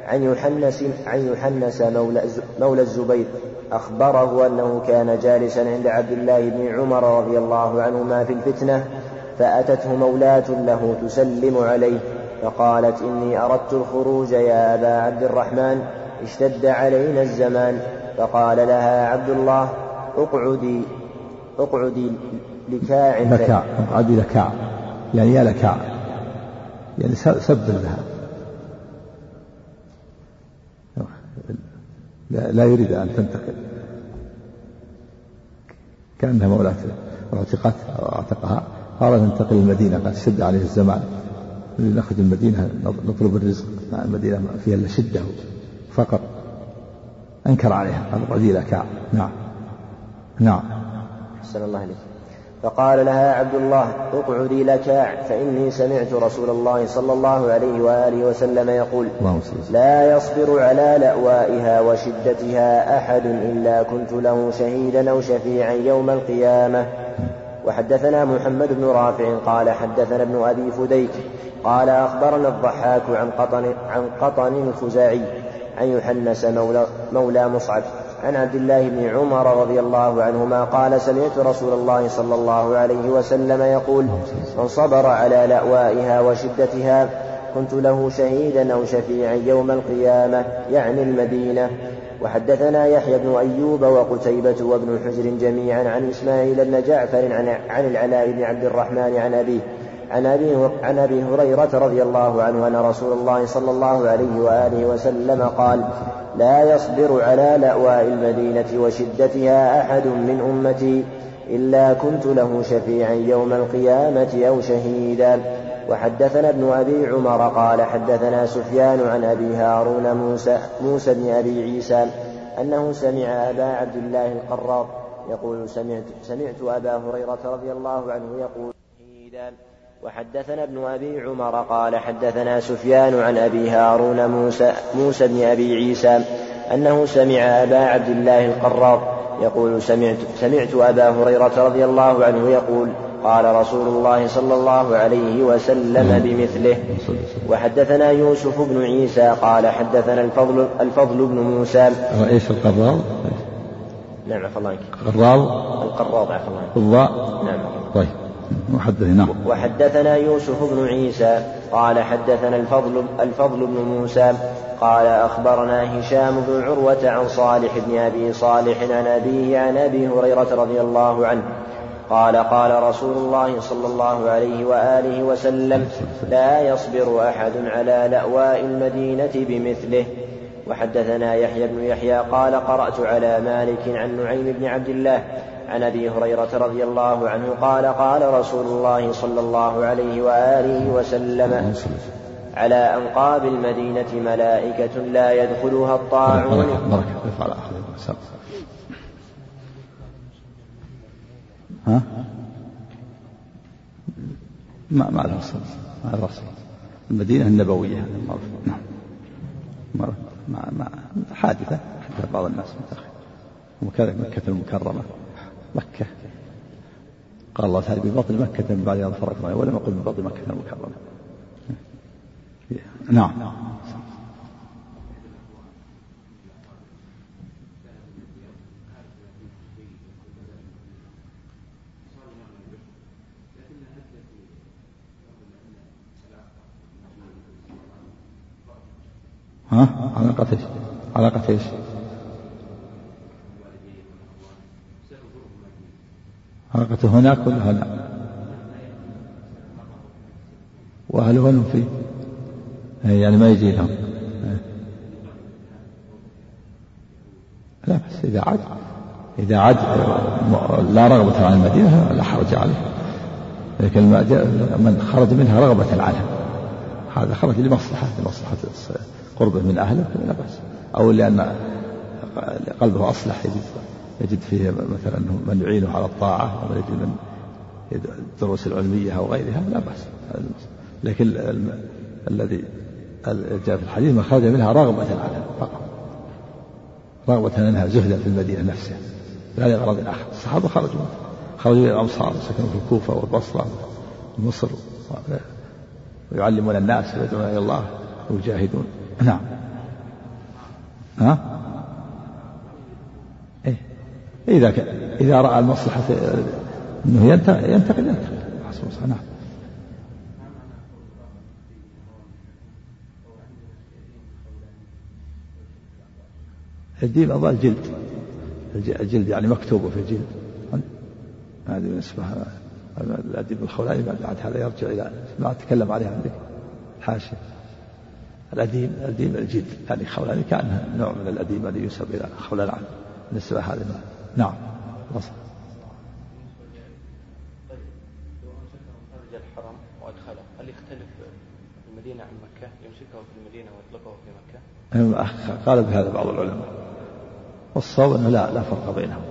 عن يحنس عن يحنس مولى, مولى الزبير أخبره أنه كان جالسا عند عبد الله بن عمر رضي الله عنهما في الفتنة فأتته مولاة له تسلم عليه فقالت إني أردت الخروج يا أبا عبد الرحمن اشتد علينا الزمان. فقال لها عبد الله اقعدي اقعدي لكاع لكاع اقعدي لكاع يعني يا لكاع يعني سب لها. لا يريد أن تنتقل. كأنها مولاة اعتقت أعتقها. قال ننتقل المدينة قد شد عليه الزمان. نخرج المدينة نطلب الرزق مع المدينة فيها إلا شدة فقط. أنكر عليها قال اقعدي لك نعم. نعم. أحسن الله عليك فقال لها عبد الله اقعدي لك فإني سمعت رسول الله صلى الله عليه وآله وسلم يقول لا يصبر على لأوائها وشدتها أحد إلا كنت له شهيدا أو شفيعا يوم القيامة. وحدثنا محمد بن رافع قال حدثنا ابن أبي فديك قال أخبرنا الضحاك عن قطن عن قطن الخزاعي عن يحنس مولى, مولى مصعب عن عبد الله بن عمر رضي الله عنهما قال سمعت رسول الله صلى الله عليه وسلم يقول من صبر على لأوائها وشدتها كنت له شهيدا أو شفيعا يوم القيامة يعني المدينة. وحدثنا يحيى بن أيوب وقتيبة وابن حجر جميعا عن إسماعيل بن جعفر عن, عن العلاء بن عبد الرحمن عن أبيه عن أبي, عن أبي هريرة رضي الله عنه أن رسول الله صلى الله عليه وآله وسلم قال لا يصبر على لأواء المدينة وشدتها أحد من أمتي إلا كنت له شفيعا يوم القيامة أو شهيدا. وحدثنا ابن أبي عمر قال حدثنا سفيان عن أبي هارون موسى, موسى بن أبي عيسى أنه سمع أبا عبد الله القراط يقول سمعت, سمعت أبا هريرة رضي الله عنه يقول وحدثنا ابن أبي عمر قال حدثنا سفيان عن أبي هارون موسى, موسى بن أبي عيسى أنه سمع أبا عبد الله القراط يقول سمعت, سمعت أبا هريرة رضي الله عنه يقول قال رسول الله صلى الله عليه وسلم بمثله وحدثنا يوسف بن عيسى قال حدثنا الفضل الفضل بن موسى. إيش القراض؟ نعم عفى الله قراض القراض عفى الله نعم. طيب وحدثنا وحدثنا يوسف بن عيسى قال حدثنا الفضل الفضل بن موسى قال أخبرنا هشام بن عروة عن صالح بن أبي صالح عن أبيه عن أبي هريرة رضي الله عنه قال قال رسول الله صلى الله عليه وآله وسلم لا يصبر أحد على لأواء المدينة بمثله. وحدثنا يحيى بن يحيى قال قرأت على مالك عن نعيم بن عبد الله عن أبي هريرة رضي الله عنه قال قال رسول الله صلى الله عليه وآله وسلم على أنقاب المدينة ملائكة لا يدخلها الطاعون. بركه ها؟ ما ما له اصل ما له اصل المدينة النبوية نعم. ما ما حادثة حدث بعض الناس متاخر وكذا مكة المكرمة. مكة. قال الله تعالى ببطن مكة من بعد أن فرقنا ولم يقل ببطن مكة المكرمة. نعم. ها علاقة إيش؟ علاقة إيش؟ علاقة هناك ولا هنا؟ وهل هو فيه؟ يعني ما يجي لهم لا بس إذا عاد إذا عاد لا رغبة عن المدينة لا حرج عليه لكن من خرج منها رغبة عنها هذا خرج لمصلحة لمصلحة قربه من أهله لا بأس. أو لأن قلبه أصلح يجد يجد فيه مثلا من يعينه على الطاعة ومن يجد من الدروس العلمية أو غيرها لا بأس. لكن الذي جاء في الحديث من خرج منها رغبة عنها فقط. رغبة عنها زهدا في المدينة نفسها. لا لغرض آخر. الصحابة خرجوا خرجوا إلى الأمصار سكنوا في الكوفة والبصرة ومصر ويعلمون الناس ويدعون إلى الله ويجاهدون. نعم. ها؟ إيه؟ إذا ك... إذا رأى المصلحة أنه ينتقل ينتقل ينتقل. نعم. الدين أضاء الجلد الجلد يعني مكتوب في الجلد. هذه بالنسبة الأديب الخولاني بعد هذا يرجع إلى ما تكلم عليها عندك. حاشية. الأديم الأديم الجلد يعني خولاني كان نوع من الأديم الذي ينسب إلى خولان عنه بالنسبة هذا نعم. وصل. الحرم وأدخله هل يختلف المدينة عن مكة يمسكه في المدينة ويطلقه في مكة؟ قال بهذا بعض العلماء. والصواب أنه لا لا فرق بينهم.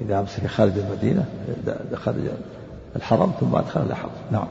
إذا أمسك خارج المدينة دخل الحرم ثم أدخل الحرم. نعم.